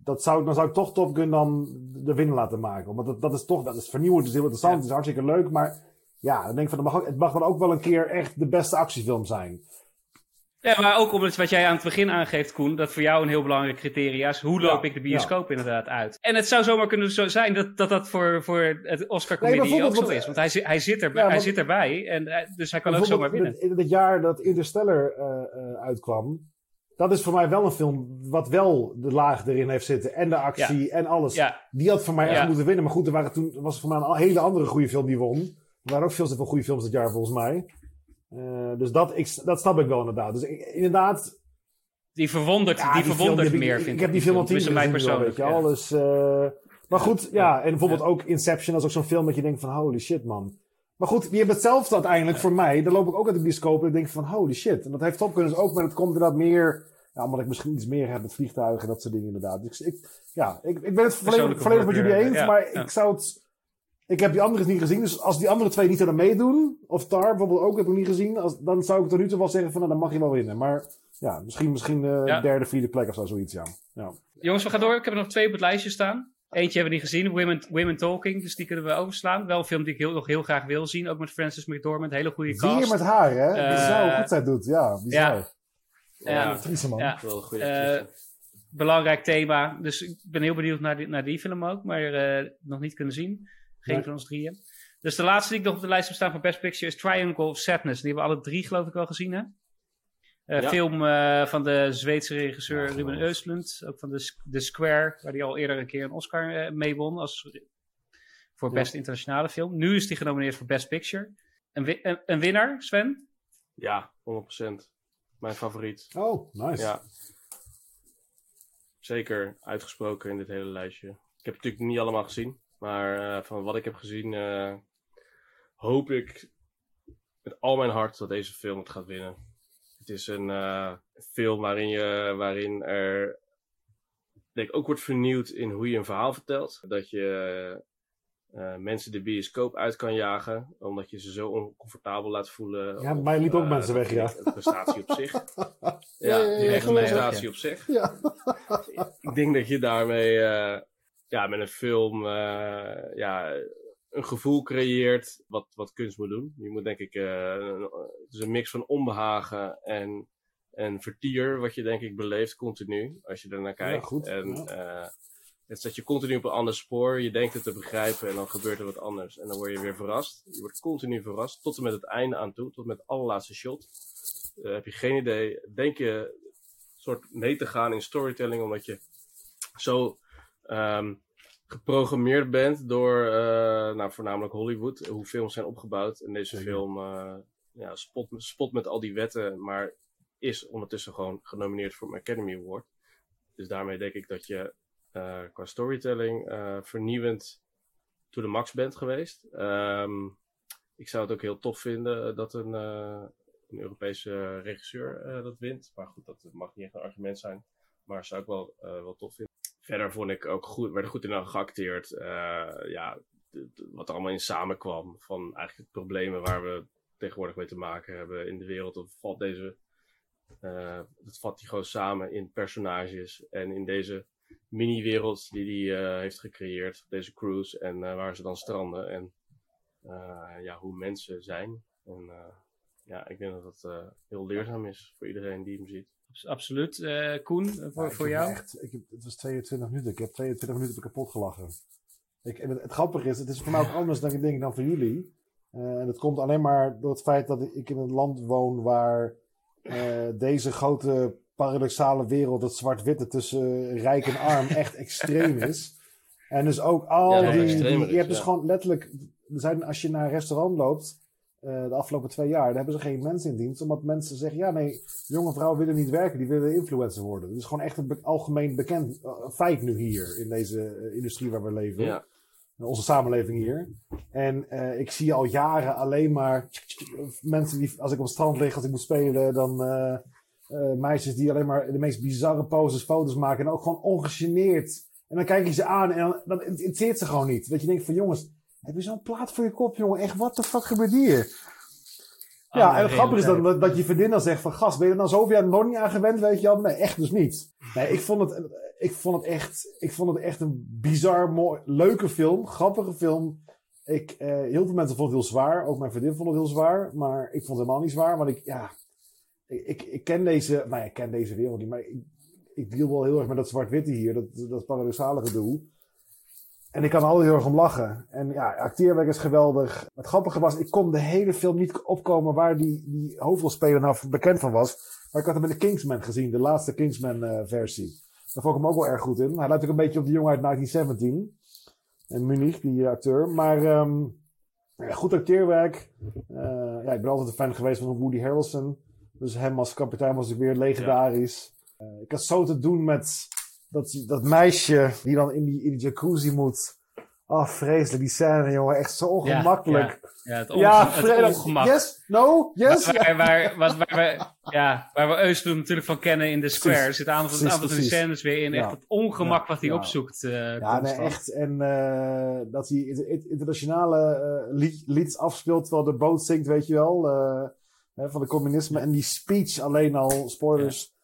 dat zou, dan zou ik toch Top Gun dan de winnaar laten maken. Want dat, dat is toch dat is vernieuwend, het is heel interessant, het is hartstikke leuk. Maar ja, dan denk ik van, het mag dan ook wel een keer echt de beste actiefilm zijn. Ja, maar ook omdat wat jij aan het begin aangeeft, Koen, dat voor jou een heel belangrijk criteria is. Hoe loop Ja, ik de bioscoop inderdaad uit? En het zou zomaar kunnen zo zijn dat dat, dat voor, voor het Oscar-committee ook bijvoorbeeld, zo is. Want hij, hij, zit, er, Ja, hij zit erbij, en, eh, dus hij kan ook zomaar winnen. In het jaar dat Interstellar eh, uitkwam, dat is voor mij wel een film wat wel de laag erin heeft zitten. En de actie en alles. Die had voor mij echt moeten winnen. Maar goed, er waren toen was voor mij een hele andere goede film die won. Er waren ook veel te veel goede films dit jaar volgens mij. Eh, dus dat, ik, dat snap ik wel inderdaad. Dus ik, inderdaad, die verwondert, ja, die verwondert die ik- meer, ik, vind ik heb die film al tien keer gezien, weet je ja. wel. Dus, eh, maar goed, ja. En bijvoorbeeld ook Inception, dat is ook zo'n film dat je denkt van holy shit man. Maar goed, die hebben hetzelfde uiteindelijk voor mij. Dan loop ik ook uit de bioscoop en ik denk van holy shit. En dat heeft Top Gun dus ook, maar het komt inderdaad meer... Ja, omdat ik misschien iets meer heb met vliegtuigen en dat soort dingen inderdaad. Dus ik, ja, ik, ik ben het volledig, volledig met jullie eens, maar ik zou het... Ik heb die andere niet gezien, dus als die andere twee niet aan meedoen, of Tar bijvoorbeeld ook heb ik niet gezien, als, dan zou ik tot nu toe wel zeggen van nou, dan mag je wel winnen. Maar ja, misschien, misschien eh, Ja. derde, vierde plek of zo, zoiets, ja. ja. Jongens, we gaan door. Ik heb er nog twee op het lijstje staan. Eentje hebben we niet gezien, Women, Women Talking, dus die kunnen we overslaan. Wel een film die ik heel, nog heel graag wil zien, ook met Frances McDormand, hele goede cast. Weer met haar, hè? Eh, Bizar hoe goed zij doet, ja. Bizar. Ja. Man. Ja. Wel een goede Eh, belangrijk thema. Dus ik ben heel benieuwd naar die, naar die film ook, maar eh, nog niet kunnen zien. Geen Nee. van ons drieën. Dus de laatste die ik nog op de lijst heb staan voor Best Picture is Triangle of Sadness. Die hebben we alle drie geloof ik wel gezien, hè? Eh, Ja. Film eh, van de Zweedse regisseur Ruben Östlund. Ook van de, The Square, waar hij al eerder een keer een Oscar eh, mee won. Als, voor Ja. beste internationale film. Nu is die genomineerd voor Best Picture. Een, wi- een, een winnaar, Sven? Ja, 100%. Mijn favoriet. Oh, nice. Ja. Zeker uitgesproken in dit hele lijstje. Ik heb het natuurlijk niet allemaal gezien. Maar eh, van wat ik heb gezien, eh, hoop ik met al mijn hart dat deze film het gaat winnen. Het is een eh, film waarin, je, waarin er denk ik, ook wordt vernieuwd in hoe je een verhaal vertelt. Dat je mensen de bioscoop uit kan jagen, omdat je ze zo oncomfortabel laat voelen. Ja, Of, mij liet ook mensen weg, ja. De prestatie op zich. Ja, Ja, ja, die een prestatie op zich. Ja. Ik denk dat je daarmee ja, met een film eh, ja, een gevoel creëert wat, wat kunst moet doen. Je moet denk ik, eh, een- het is een mix van onbehagen en, en vertier wat je denk ik beleeft continu als je ernaar kijkt. goed, En ja. eh, het zet je continu op een ander spoor. Je denkt het te begrijpen en dan gebeurt er wat anders. En dan word je weer verrast. Je wordt continu verrast tot en met het einde aan toe, tot met het allerlaatste shot. Eh, heb je geen idee. Denk je soort mee te gaan in storytelling, omdat je zo ehm, geprogrammeerd bent door eh, nou, voornamelijk Hollywood, hoe films zijn opgebouwd. En deze Zeker. film eh, ja, spot, spot met al die wetten, maar is ondertussen gewoon genomineerd voor een Academy Award. Dus daarmee denk ik dat je eh, qua storytelling vernieuwend to the max bent geweest. Ehm, ik zou het ook heel tof vinden dat een, een Europese regisseur dat wint. Maar goed, dat mag niet echt een argument zijn. Maar zou ik wel, wel tof vinden. Verder vond ik ook goed, werd er goed in geacteerd. Eh, ja, wat er allemaal in samenkwam. Van eigenlijk de problemen waar we tegenwoordig mee te maken hebben in de wereld. Dat valt deze, eh, dat vat hij gewoon samen in personages. En in deze mini-wereld die hij eh, heeft gecreëerd. Deze cruise en waar ze dan stranden. En ja, hoe mensen zijn. En ja, ik denk dat dat heel leerzaam is voor iedereen die hem ziet. Abs- Absoluut. Eh, Koen, eh, voor, Ja, ik voor jou? Echt, ik heb, het was 22 minuten. Ik heb 22 minuten heb ik kapot gelachen. Ik, en het, het grappige is, het is voor mij ook anders dan ik denk dan voor jullie. Eh, en het komt alleen maar door het feit dat ik in een land woon waar eh, deze grote paradoxale wereld, het zwart-witte tussen rijk en arm, echt extreem is. En dus ook al Ja, die, Je hebt dus ja. gewoon letterlijk. Er zijn, als je naar een restaurant loopt. Eh, de afgelopen twee jaar, daar hebben ze geen mensen in dienst. Omdat mensen zeggen: ja, nee, jonge vrouwen willen niet werken, die willen influencer worden. Dat is gewoon echt een be- algemeen bekend eh, feit nu hier in deze eh, industrie waar we leven. Ja, In onze samenleving hier. En ik zie al jaren alleen maar mensen die, als ik op het strand lig, als ik moet spelen, dan meisjes die alleen maar de meest bizarre poses, foto's maken. En ook gewoon ongegeneerd. En dan kijk je ze aan en dan, dan interesseert ze gewoon niet. Dat je denkt van jongens, heb je zo'n plaat voor je kop, jongen? Echt, wat de fuck gebeurt hier? Ja, Andere en het grappige is dat, dat je vriendin dan zegt van... Gast, ben je er nou zoveel jaar nog niet aan gewend, weet je wel? Nee, echt dus niet. Nee, ik vond het, ik vond het, echt, ik vond het echt een bizar, mooi, leuke film. Grappige film. Ik, eh, heel veel mensen vonden het heel zwaar. Ook mijn vriendin vond het heel zwaar. Maar ik vond het helemaal niet zwaar. Want ik, ja... Ik, ik, ik ken deze... Nou ja, ik ken deze wereld niet. Maar ik, ik deal wel heel erg met dat zwart-witte hier. Dat, dat paradoxale gedoe. En ik kan er altijd heel erg om lachen. En ja, acteerwerk is geweldig. Het grappige was, ik kon de hele film niet opkomen waar die, die hoofdrolspeler nou bekend van was. Maar ik had hem in de Kingsman gezien, de laatste Kingsman-versie. Daar vond ik hem ook wel erg goed in. Hij lijkt ook een beetje op de jongen uit 1917. En Munich, die eh, acteur. Maar ehm, ja, goed acteerwerk. Eh, ja, ik ben altijd een fan geweest van Woody Harrelson. Dus hem als kapitein was ik weer legendarisch. Eh, ik had zo te doen met dat, dat meisje die dan in die, in die jacuzzi moet. Oh, vreselijk, die scène, jongen. Echt zo ongemakkelijk. Ja, het, onge- Ja, het ongemak. Yes? No? Yes? Waar, waar, waar, we, ja, waar we natuurlijk van kennen in The Square. Er zit aantal van precies. scènes weer in. Ja. Echt het ongemak Ja, wat hij ja. opzoekt. eh, Ja, nee, echt. En eh, dat hij inter- inter- internationale eh, lied, afspeelt terwijl de boot zinkt, weet je wel. hè, van de communisme. En die speech alleen al, spoilers.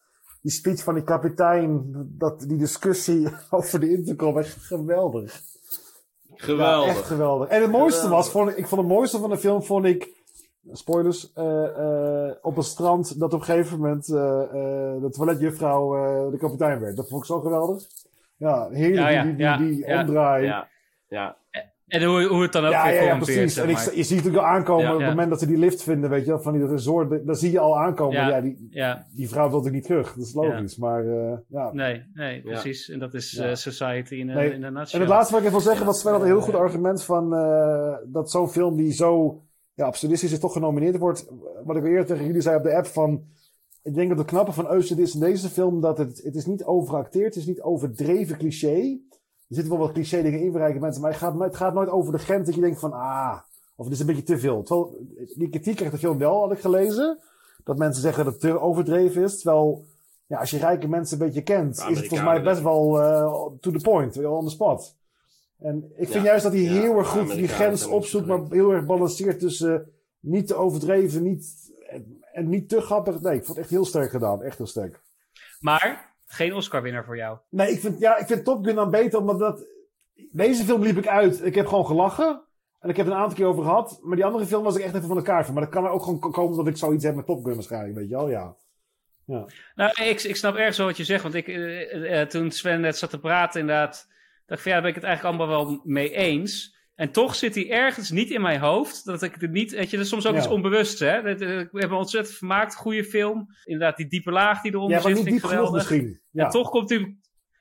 Die speech van die kapitein, dat, die discussie over de intercom, echt geweldig. geweldig. Ja, echt geweldig. En het mooiste Geweldig. was, vond ik, ik vond het mooiste van de film, vond ik, spoilers, eh, eh, op een strand dat op een gegeven moment eh, de toiletjuffrouw de kapitein werd. Dat vond ik zo geweldig. Ja, heerlijk, Ja, ja, die, die, die, die omdraai. Ja, ja. En hoe, hoe het dan ook Ja, weer ja, precies. zeg En ik, je ziet natuurlijk al aankomen Ja. op het moment dat ze die lift vinden, weet je wel, van die resort. Dan zie je al aankomen, Ja. ja, die, Ja, die vrouw wil natuurlijk niet terug. Dat is logisch. Maar eh, ja. nee, nee, precies. En dat is Ja. eh, society in, Nee. in een En nutshell. het laatste wat ik even wil zeggen, wat Sven had een heel goed argument van eh, dat zo'n film die zo ja, absurdistisch is toch genomineerd wordt. Wat ik eerder tegen jullie zei op de app van, ik denk dat het knappe van Euston is in deze film dat het, het is niet overacteerd, het is niet overdreven cliché. Er zitten wel wat cliché dingen in voor rijke mensen, maar het gaat, nooit- het gaat nooit over de grens dat je denkt van, ah, of het is een beetje te veel. Terwijl, die kritiek krijgt de film wel, had ik gelezen. Dat mensen zeggen dat het te overdreven is. Terwijl, ja, als je rijke mensen een beetje kent, is het volgens mij best wel eh, to the point, on the spot. En ik vind Ja. juist dat hij Ja, heel erg goed die grens opzoekt, zo maar heel erg balanceert tussen niet te overdreven, niet, en, en niet te grappig. Nee, ik vond het echt heel sterk gedaan. Echt heel sterk. Maar geen Oscar-winnaar voor jou. Nee, ik vind, ja, ik vind Top Gun dan beter, omdat dat... Deze film liep ik uit. Ik heb gewoon gelachen. En ik heb het een aantal keer over gehad. Maar die andere film was ik echt even van elkaar van. Maar dat kan er ook gewoon komen dat ik zoiets heb met Top Gun waarschijnlijk. Weet je wel, ja. Nou, ik, ik snap erg zo wat je zegt. Want ik, eh, eh, toen Sven net zat te praten, inderdaad, dacht ik van ja, daar ben ik het eigenlijk allemaal wel mee eens. En toch zit hij ergens niet in mijn hoofd. Dat ik het niet, weet je, dat is soms ook Ja. iets onbewusts, hè. Eh, Ik heb me ontzettend vermaakt, goede film. Inderdaad, die diepe laag die eronder Ja, maar zit, niet vind diep geweldig. misschien. Ja. En toch komt hij,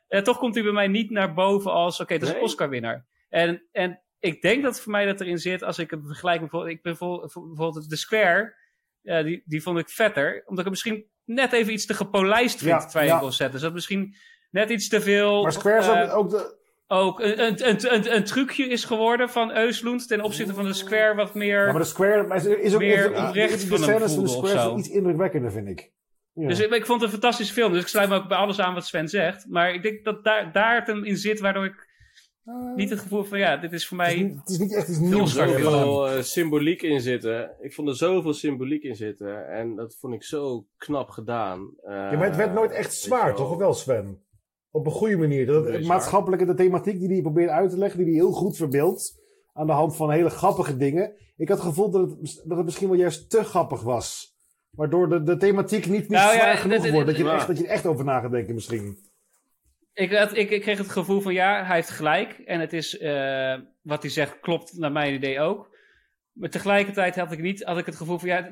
eh, toch komt hij bij mij niet naar boven als, oké, dat is een? Oscar-winnaar. En, en ik denk dat voor mij dat erin zit, als ik het vergelijk met bijvoorbeeld, ik ben bijvoorbeeld The Square, eh, die, die vond ik vetter, omdat ik hem misschien net even iets te gepolijst vind, Ja, ja. Set. Dus dat misschien net iets te veel... Maar Square is eh, ook, ook de... ook een, een, een, een, een trucje is geworden van Eusloend ten opzichte van de Square wat meer... Ja, maar de Square maar is, is ook... meer is, oprecht de van hem de Square zo. iets indrukwekkender, vind ik. Ja. Dus ik, ik vond het een fantastische film. Dus ik sluit me ook bij alles aan wat Sven zegt. Maar ik denk dat daar, daar het hem in zit, waardoor ik Eh, niet het gevoel van ja, dit is voor het, is mij. niet, het is niet echt iets nieuws. zoveel eh, symboliek in zitten. Ik vond er zoveel symboliek in zitten. En dat vond ik zo knap gedaan. Eh, Ja, maar het werd nooit echt zwaar, toch? Of wel, Sven? Op een goede manier. Dat, maatschappelijke, de thematiek die hij probeert uit te leggen, die hij heel goed verbeeldt. Aan de hand van hele grappige dingen. Ik had het gevoel dat het, dat het misschien wel juist te grappig was. Waardoor de, de thematiek niet, niet Nou ja, zwaar genoeg dat- wordt. Dat je, er ja. echt, dat je er echt over na gaat denken misschien. Ik, had, ik, ik kreeg het gevoel van ja, hij heeft gelijk. En het is eh, wat hij zegt, klopt naar mijn idee ook. Maar tegelijkertijd had ik, niet, had ik het gevoel van ja,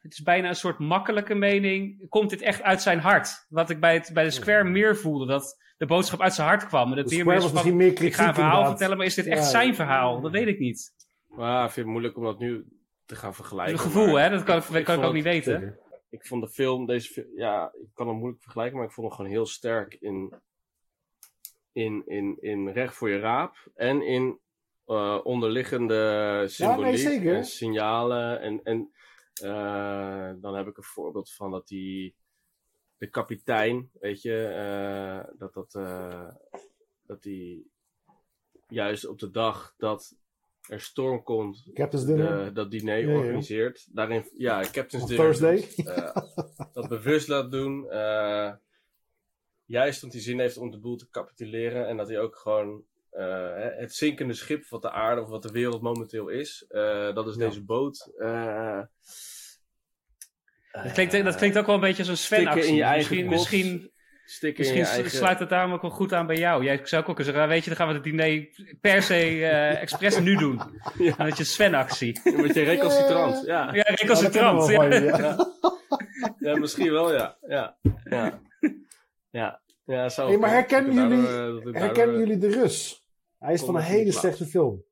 het is bijna een soort makkelijke mening. Komt dit echt uit zijn hart? Wat ik bij, het, bij de Square meer voelde, dat de boodschap uit zijn hart kwam. En dat meer was van, misschien meer kritiek ik ga een verhaal inderdaad. vertellen, maar is dit echt Ja, zijn verhaal? Dat weet ik niet. Maar ik vind het moeilijk om dat nu te gaan vergelijken. Een gevoel, hè? Dat kan ik, kan ik ook niet weten. Zeker. Ik vond de film, deze film, ja, ik kan hem moeilijk vergelijken, maar ik vond hem gewoon heel sterk in, in, in, in recht voor je raap en in eh, onderliggende symboliek en signalen. En, en eh, dan heb ik een voorbeeld van dat die, de kapitein, weet je, eh, dat dat, eh, dat die juist op de dag dat er storm komt, Captain's Dinner. de, dat diner Ja, ja. organiseert. Daarin, ja, Captain's Op Dinner. Thursday. Dat, eh, dat bewust laat doen. juist omdat hij zin heeft om de boel te capituleren. En dat hij ook gewoon het zinkende schip wat de aarde of wat de wereld momenteel is. dat is Ja. deze boot. Dat klinkt, dat klinkt ook wel een beetje als een Sven-actie. je eigen Misschien, kot. misschien, stikken misschien je eigen... sluit het daarom ook wel goed aan bij jou. Jij zou ook ook zeggen, nou, weet je, dan gaan we het diner per se eh expres nu doen. Ja. En dat je Sven-actie. Een beetje recalcitrant. Ja. Ja, recalcitrant. Ja, Ja, ja. ja, misschien wel, ja. Ja. Ja. Ja. Ja, zou Hey, maar herkennen kunnen. jullie- Daardoor, eh, Herkennen daardoor, jullie de Rus? Hij is van een hele slechte film.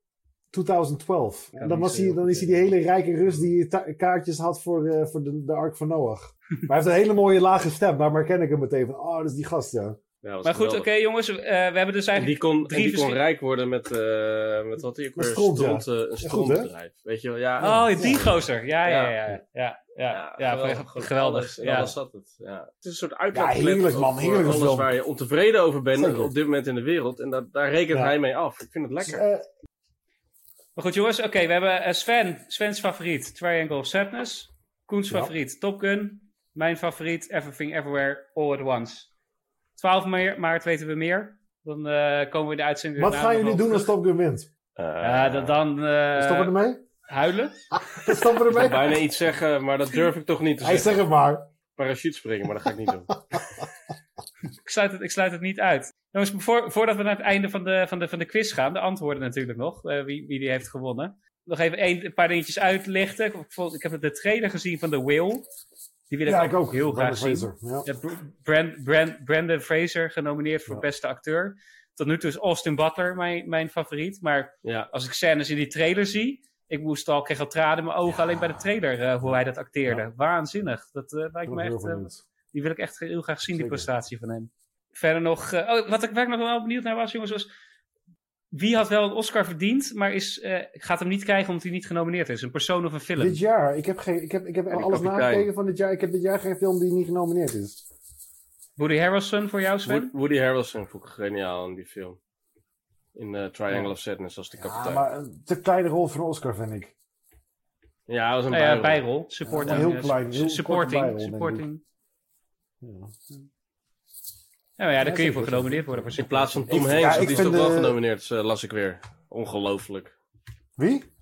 2012. Kan En dan, was hij, dan goed is hij die hele rijke Rus die kaartjes had voor, eh, voor de, de Ark van Noach. maar hij heeft een hele mooie lage stem. Daar herken ik hem meteen van. Oh, dat is die gast, ja. Ja, Maar goed, oké jongens, eh, we hebben dus En die eigenlijk kon, en die kon rijk worden met, eh met wat hij ook weer stront, ja. stront, eh, een Ja, strontbedrijf. Weet je wel, ja. Oh, die gozer. Ja, ja, Ja. ja. Ja, ja, ja, ja, geweldig. geweldig. Alles, ja. alles zat het. Ja. Het is een soort uitlaatklep heerlijk, man. voor Heerlijke alles film. waar je ontevreden over bent op dit moment in de wereld. En dat, daar rekent Ja. hij mee af. Ik vind het lekker. Maar goed jongens, oké, we hebben eh, Sven, Sven's favoriet, Triangle of Sadness. Koens Ja. favoriet, Top Gun. Mijn favoriet, Everything Everywhere, All at Once. 12 maart, weten we meer. Dan eh, komen we in de uitzending wat gaan jullie doen als. Top Gun wint? Ja, dan, dan eh, Stoppen we ermee? huilen. Stoppen we Ik wil ermee? bijna iets zeggen, maar dat durf ik toch niet te Hij zeggen. zegt het maar. Parachute springen, maar dat ga ik niet doen. Ik sluit het, ik sluit het niet uit. Jongens, voor, voordat we naar het einde van de, van de, van de quiz gaan, de antwoorden natuurlijk nog, eh, wie, wie die heeft gewonnen. Nog even een, een paar dingetjes uitlichten. Ik, heb de trailer gezien van The Whale. Die wil ik, Ja, ook, ik ook. heel graag Brandon zien. Fraser, Ja. Ja, Br- Brand, Brand, Brandon Fraser genomineerd voor Ja. beste acteur. Tot nu toe is Austin Butler mijn, mijn favoriet. Maar Ja. als ik scènes in die trailer zie, ik moest al, kreeg al tranen in mijn ogen alleen bij de trailer eh, hoe hij dat acteerde. Waanzinnig. Dat eh, lijkt Ik me echt. Die wil ik echt heel graag zien, die prestatie van hem. Verder nog, eh, oh, wat ik, waar ik nog wel benieuwd naar was, jongens, was wie had wel een Oscar verdiend, maar is, eh, gaat hem niet krijgen omdat hij niet genomineerd is. Een persoon of een film. Dit jaar, ik heb, geen, ik heb, ik heb die alles nagekeken van dit jaar. Ik heb dit jaar geen film die niet genomineerd is. Woody Harrelson voor jou, Sven? Wo- Woody Harrelson vond ik geniaal in die film. In eh, Triangle of Sadness als de Ja, kapitein. maar een te kleine rol voor een Oscar, vind ik. Ja, dat was een Nou ja, bijrol. bijrol. Supporting. Ja, heel klein, heel supporting. bijrol, denk ik. supporting. Ja. Ja, maar ja, daar Ja, kun je voor genomineerd worden. Voor In plaats van Tom Ik- Hanks, ja, die is toch wel de- genomineerd, eh, las ik weer. Ongelooflijk. Wie?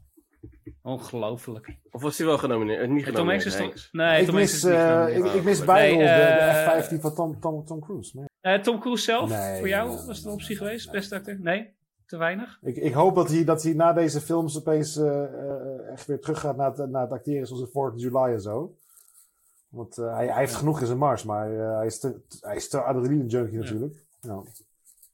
Ongelooflijk. Of was hij wel genomineerd? Eh, niet En Tom Hanks genomineerd, is toch... Hanks. Nee, ik, Tom Hanks mis, is niet eh, genomineerd. ik, ik mis Nee, bijrol, de, eh, de F-15 van Tom, Tom, Tom Cruise. Nee. Eh, Tom Cruise zelf, Nee, voor jou, nee, nee, was het een nee, optie nee, geweest? nee. Beste acteur? Nee? Te weinig? Ik, ik hoop dat hij, dat hij na deze films opeens eh, eh, echt weer teruggaat naar het, naar het acteren zoals in 4 July en zo. Want eh, hij, hij heeft genoeg in zijn mars, maar eh, hij is te, hij is te adrenaline junkie natuurlijk. Ja.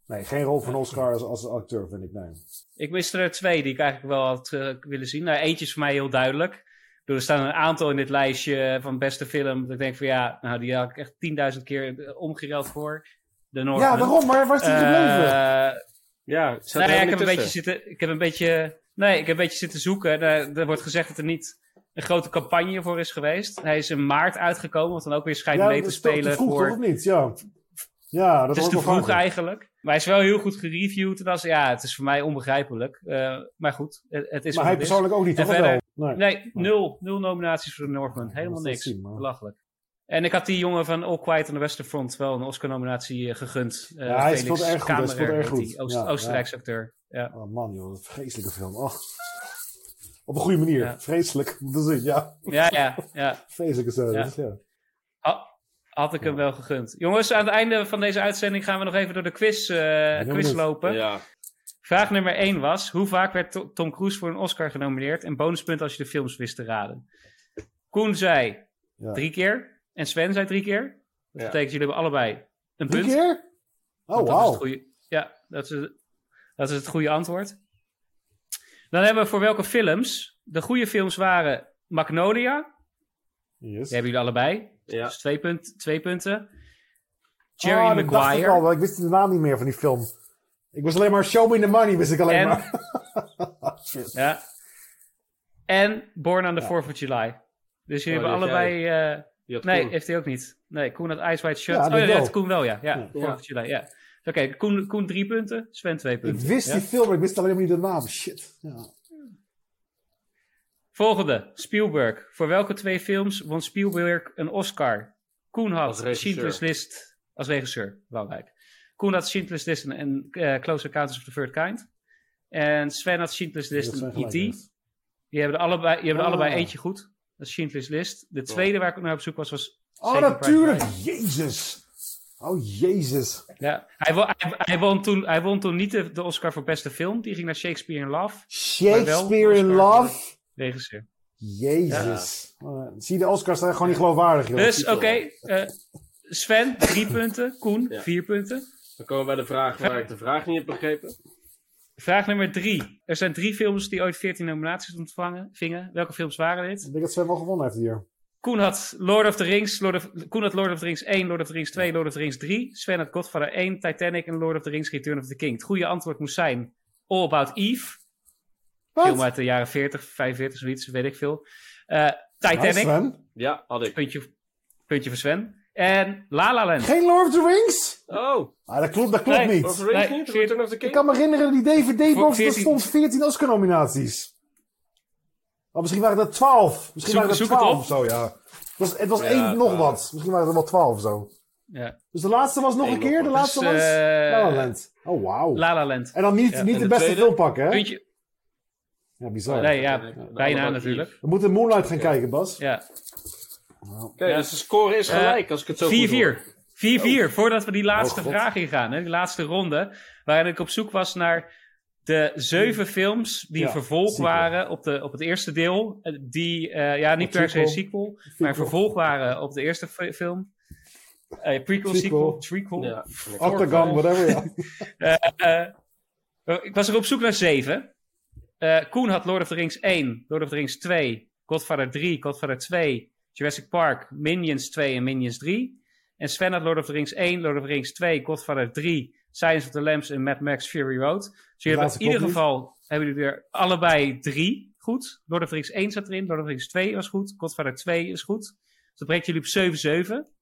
Nee, geen rol van Oscar als, als acteur, vind ik. Nee. Ik miste er twee die ik eigenlijk wel had eh, willen zien. Nou, eentje is voor mij heel duidelijk. Er staan een aantal in dit lijstje van beste film. Dat ik denk van ja, nou, die had ik echt 10.000 keer omgereld voor. De Northman. Ja, waarom? Maar waar is hij gebleven? Eh, Ja, nou ja, ik heb een beetje zitten. Ik heb een beetje. Nee, ik heb een beetje zitten zoeken. Er, er wordt gezegd dat er niet een grote campagne voor is geweest. Hij is in maart uitgekomen, wat dan ook weer schijnt mee te dat is toch te spelen vroeg, voor. of niet? Ja, ja dat Het is te vroeg vaker. eigenlijk. Maar hij is wel heel goed gereviewd. En dat is, ja, het is voor mij onbegrijpelijk. Eh, maar goed, het, het is Maar hij is. persoonlijk ook niet, toch? Verder-? Nee. Nee, nul. Nul nominaties voor de Northman. Helemaal dat niks. zien. Belachelijk. En ik had die jongen van All Quiet on the Western Front wel een Oscar-nominatie eh, gegund. Eh, Ja, hij Felix speelt erg goed, hij speelt erg goed. die, Oost- Ja, Oostenrijkse acteur. Ja. Oh man, joh, een vreselijke film. Oh. Op een goede manier. Ja. Vreselijk om te zien, ja. Ja, ja, ja. Vreselijke scène. Ja. ja. Ha- Had ik hem wel gegund. Jongens, aan het einde van deze uitzending gaan we nog even door de quiz, eh, quiz lopen. Ja, Vraag nummer 1 was: hoe vaak werd To- Tom Cruise voor een Oscar genomineerd? En bonuspunt als je de films wist te raden. Koen zei Ja. drie keer. En Sven zei drie keer. Dat Ja. betekent jullie hebben allebei een Drie punt. keer? Oh, dat is wauw. het ja, dat is, dat is het goede antwoord. Dan hebben we voor welke films? De goede films waren Magnolia. Die Yes. hebben jullie allebei. ja. Dus twee, punt, twee punten. Jerry Ah, dat dacht ik Maguire. al, ik wist de naam niet meer van die film. Ik was alleen maar Show Me the Money, wist ik alleen En- maar. Ja. En Born on the 4th of July. Dus jullie Oh, hebben die allebei... eh, Die nee, Koen. heeft hij ook niet. Nee, Koen had Ice White Shut. Ja, oh ja, dat had Koen wel, ja. Ja, Ja. 4th of July, ja. Oké, Koen, Koen drie punten, Sven twee Ik punten. wist ja? die film, maar ik wist alleen maar niet de naam. Shit. Ja. Volgende, Spielberg. Voor welke twee films won Spielberg een Oscar? Koen had. Schindler's List als regisseur, belangrijk. Koen had Schindler's List en, eh, Close Encounters of the Third Kind. En Sven had Schindler's List en E.T. hè. Die hebben er allebei, die hebben er Ah. allebei eentje goed. Dat is Schindler's List. De tweede waar ik naar op zoek was, was... Oh, natuurlijk. Jezus. Oh, Jezus. Ja, hij, won, hij, hij won toen, hij won toen niet de, de Oscar voor beste film. Die ging naar Shakespeare in Love, Shakespeare in. Love. regisseur. Jezus. Uh, zie je, de Oscars zijn gewoon niet geloofwaardig, joh. Dus, oké. eh, Sven, drie punten. Koen, Ja. vier punten. Dan komen we bij de vraag waar ik de vraag niet heb begrepen. Vraag nummer drie. Er zijn drie films die ooit 14 nominaties ontvangen, vingen. Welke films waren dit? Ik denk dat Sven wel gewonnen heeft hier. Koen had Lord of the Rings, Lord of, Koen had Lord of the Rings 1, Lord of the Rings 2, Lord of the Rings 3. Sven had Godfather 1, Titanic en Lord of the Rings Return of the King. Het goede antwoord moest zijn All About Eve. Film Wat? uit de jaren 40, 45, zoiets, weet ik veel. Eh, Titanic, Sven. Ja, had ik. puntje, puntje voor Sven. En La La Land. Geen Lord of the Rings? Oh, Ah, dat klopt, dat klopt Nee, niet. of the Rings Nee, niet? Return of the Ik King? kan me herinneren, die DVD-box, Voor daar 14. stond 14 Oscar-nominaties. Oh, misschien waren er 12. Misschien Zoek- waren er zoek het 12 op. of zo, ja. Het was, het was Ja, één nog 12. wat. Misschien waren er wel 12 of zo. Ja. Dus de laatste was nog Eén een keer? nog De laatste Dus, was? eh, La La Land. Oh, wauw. La La Land. En dan niet, Ja. niet En de de beste tweede? film pakken, hè? Puntje, Ja, bizar. nee, ja, bijna natuurlijk. We moeten Moonlight gaan kijken, Bas. Ja. Oké, dus de score is gelijk als ik het zo goed 4-4. hoor. 4-4, voordat we die laatste Oh, vraag ingaan, hè, die laatste ronde, waarin ik op zoek was naar de zeven films die Ja, vervolg sequel. waren op, de, op het eerste deel, eh, die, eh, ja, niet Een per se een sequel. sequel, maar vervolg waren op de eerste fi- film. Eh, prequel, sequel, Sequel. Ja. Octagon, whatever, ja. Eh, ik was er op zoek naar zeven. Eh, Koen had Lord of the Rings 1, Lord of the Rings 2, Godfather 3, Godfather 2, Jurassic Park, Minions 2 en Minions 3. En Sven had Lord of the Rings 1, Lord of the Rings 2, Godfather 3, Silence of the Lambs en Mad Max Fury Road. Dus jullie hebben laatste in ieder geval hebben jullie er allebei drie goed. Lord of the Rings 1 zat erin, Lord of the Rings 2 was goed, Godfather 2 is goed. Dus dat brengt jullie op 7-7.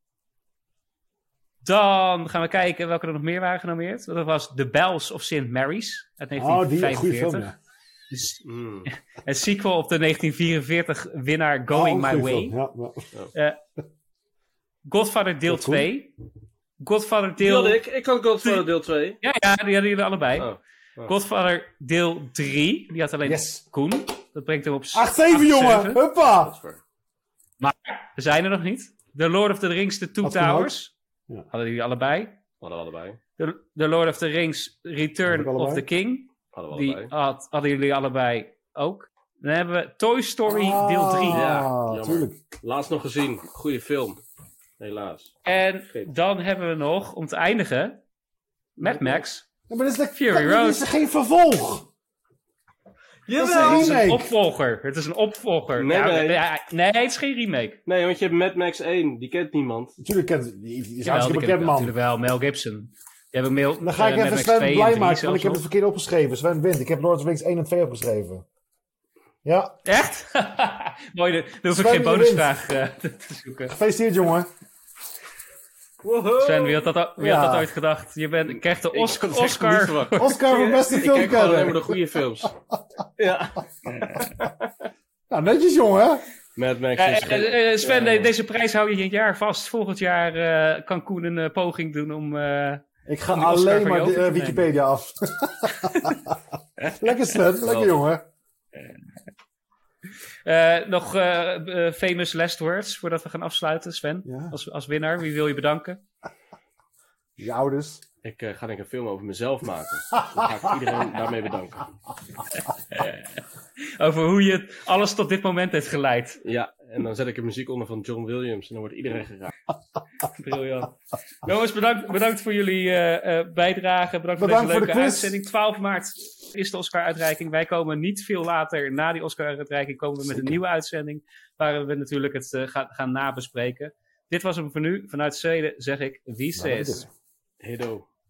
Dan gaan we kijken welke er nog meer waren genomineerd. Dat was The Bells of St. Mary's uit Oh, die 1945. goede film, ja. Dus Mm. een sequel op de 1944 winnaar Going Oh, My Way. Ja, ja. Godfather deel Wat goed. 2. Godfather Die deel... had ik. Ik had Godfather deel 2. Ja, ja, die hadden jullie allebei. Oh. Oh. Godfather deel 3. Die had alleen Yes. Koen. Dat brengt hem op 8-7, jongen! Huppa! Maar we zijn er nog niet. The Lord of the Rings, The Two Had? Towers. Ja. Hadden jullie allebei. Hadden we allebei. The, the Lord of the Rings, Return of the King. Hadden we Die allebei. had, hadden jullie allebei ook. Dan hebben we Toy Story deel 3. Ja, Ah, jammer. tuurlijk. Laatst nog gezien. Goeie film. Helaas. En dan hebben we nog, om te eindigen, Mad Max. Ja, maar dat is, de, Fury dat Road. is geen vervolg! Dat is een Het is een opvolger. Het is een opvolger. Nee, Ja, nee. het is geen remake. Nee, want je hebt Mad Max 1. Die kent niemand. Natuurlijk kent die, is Jawel, hartstikke ken ik bekend, man. natuurlijk wel. Mel Gibson. Die heb ik mail, Dan ga ik eh, Mad even Max Sven 2 en blij 3 maken, want ik heb het verkeerd opgeschreven. Sven wint. Ik heb Lord of the Rings 1 en 2 opgeschreven. Ja, Echt? Mooi, dan hoef ik geen je bonusvraag te te zoeken. gefeliciteerd, jongen. Woho! Sven, wie had dat, wie Ja. had dat ooit gedacht? Je bent, krijgt de Os- het Oscar. verwacht. Oscar voor beste Ik kijk alleen maar de goede films. ja. Nou, netjes, jongen. Mad Max Eh, eh, eh, Sven, deze prijs hou je een jaar vast. Volgend jaar eh, kan Koen een poging doen om... eh, Ik ga Om Oscar alleen maar de, Wikipedia af. lekker, Sven. Lekker, jongen. Eh, nog eh, eh, famous last words voordat we gaan afsluiten, Sven. Ja. Als, als winnaar, wie wil je bedanken? Je ouders. Ik eh, ga denk ik een film over mezelf maken. Dan ga ik iedereen daarmee bedanken. Over hoe je alles tot dit moment heeft geleid. Ja, en dan zet ik er muziek onder van John Williams. En dan wordt iedereen geraakt. Briljant. Jongens, bedankt, bedankt voor jullie eh, eh, bijdrage. Bedankt, Bedankt voor deze de leuke quiz. uitzending. 12 maart is de Oscar-uitreiking. Wij komen niet veel later na die Oscar-uitreiking komen we met een nieuwe uitzending. Waar we natuurlijk het gaan, gaan nabespreken. Dit was hem voor nu. Vanuit Zweden zeg ik wie Nou, says. is- Hido.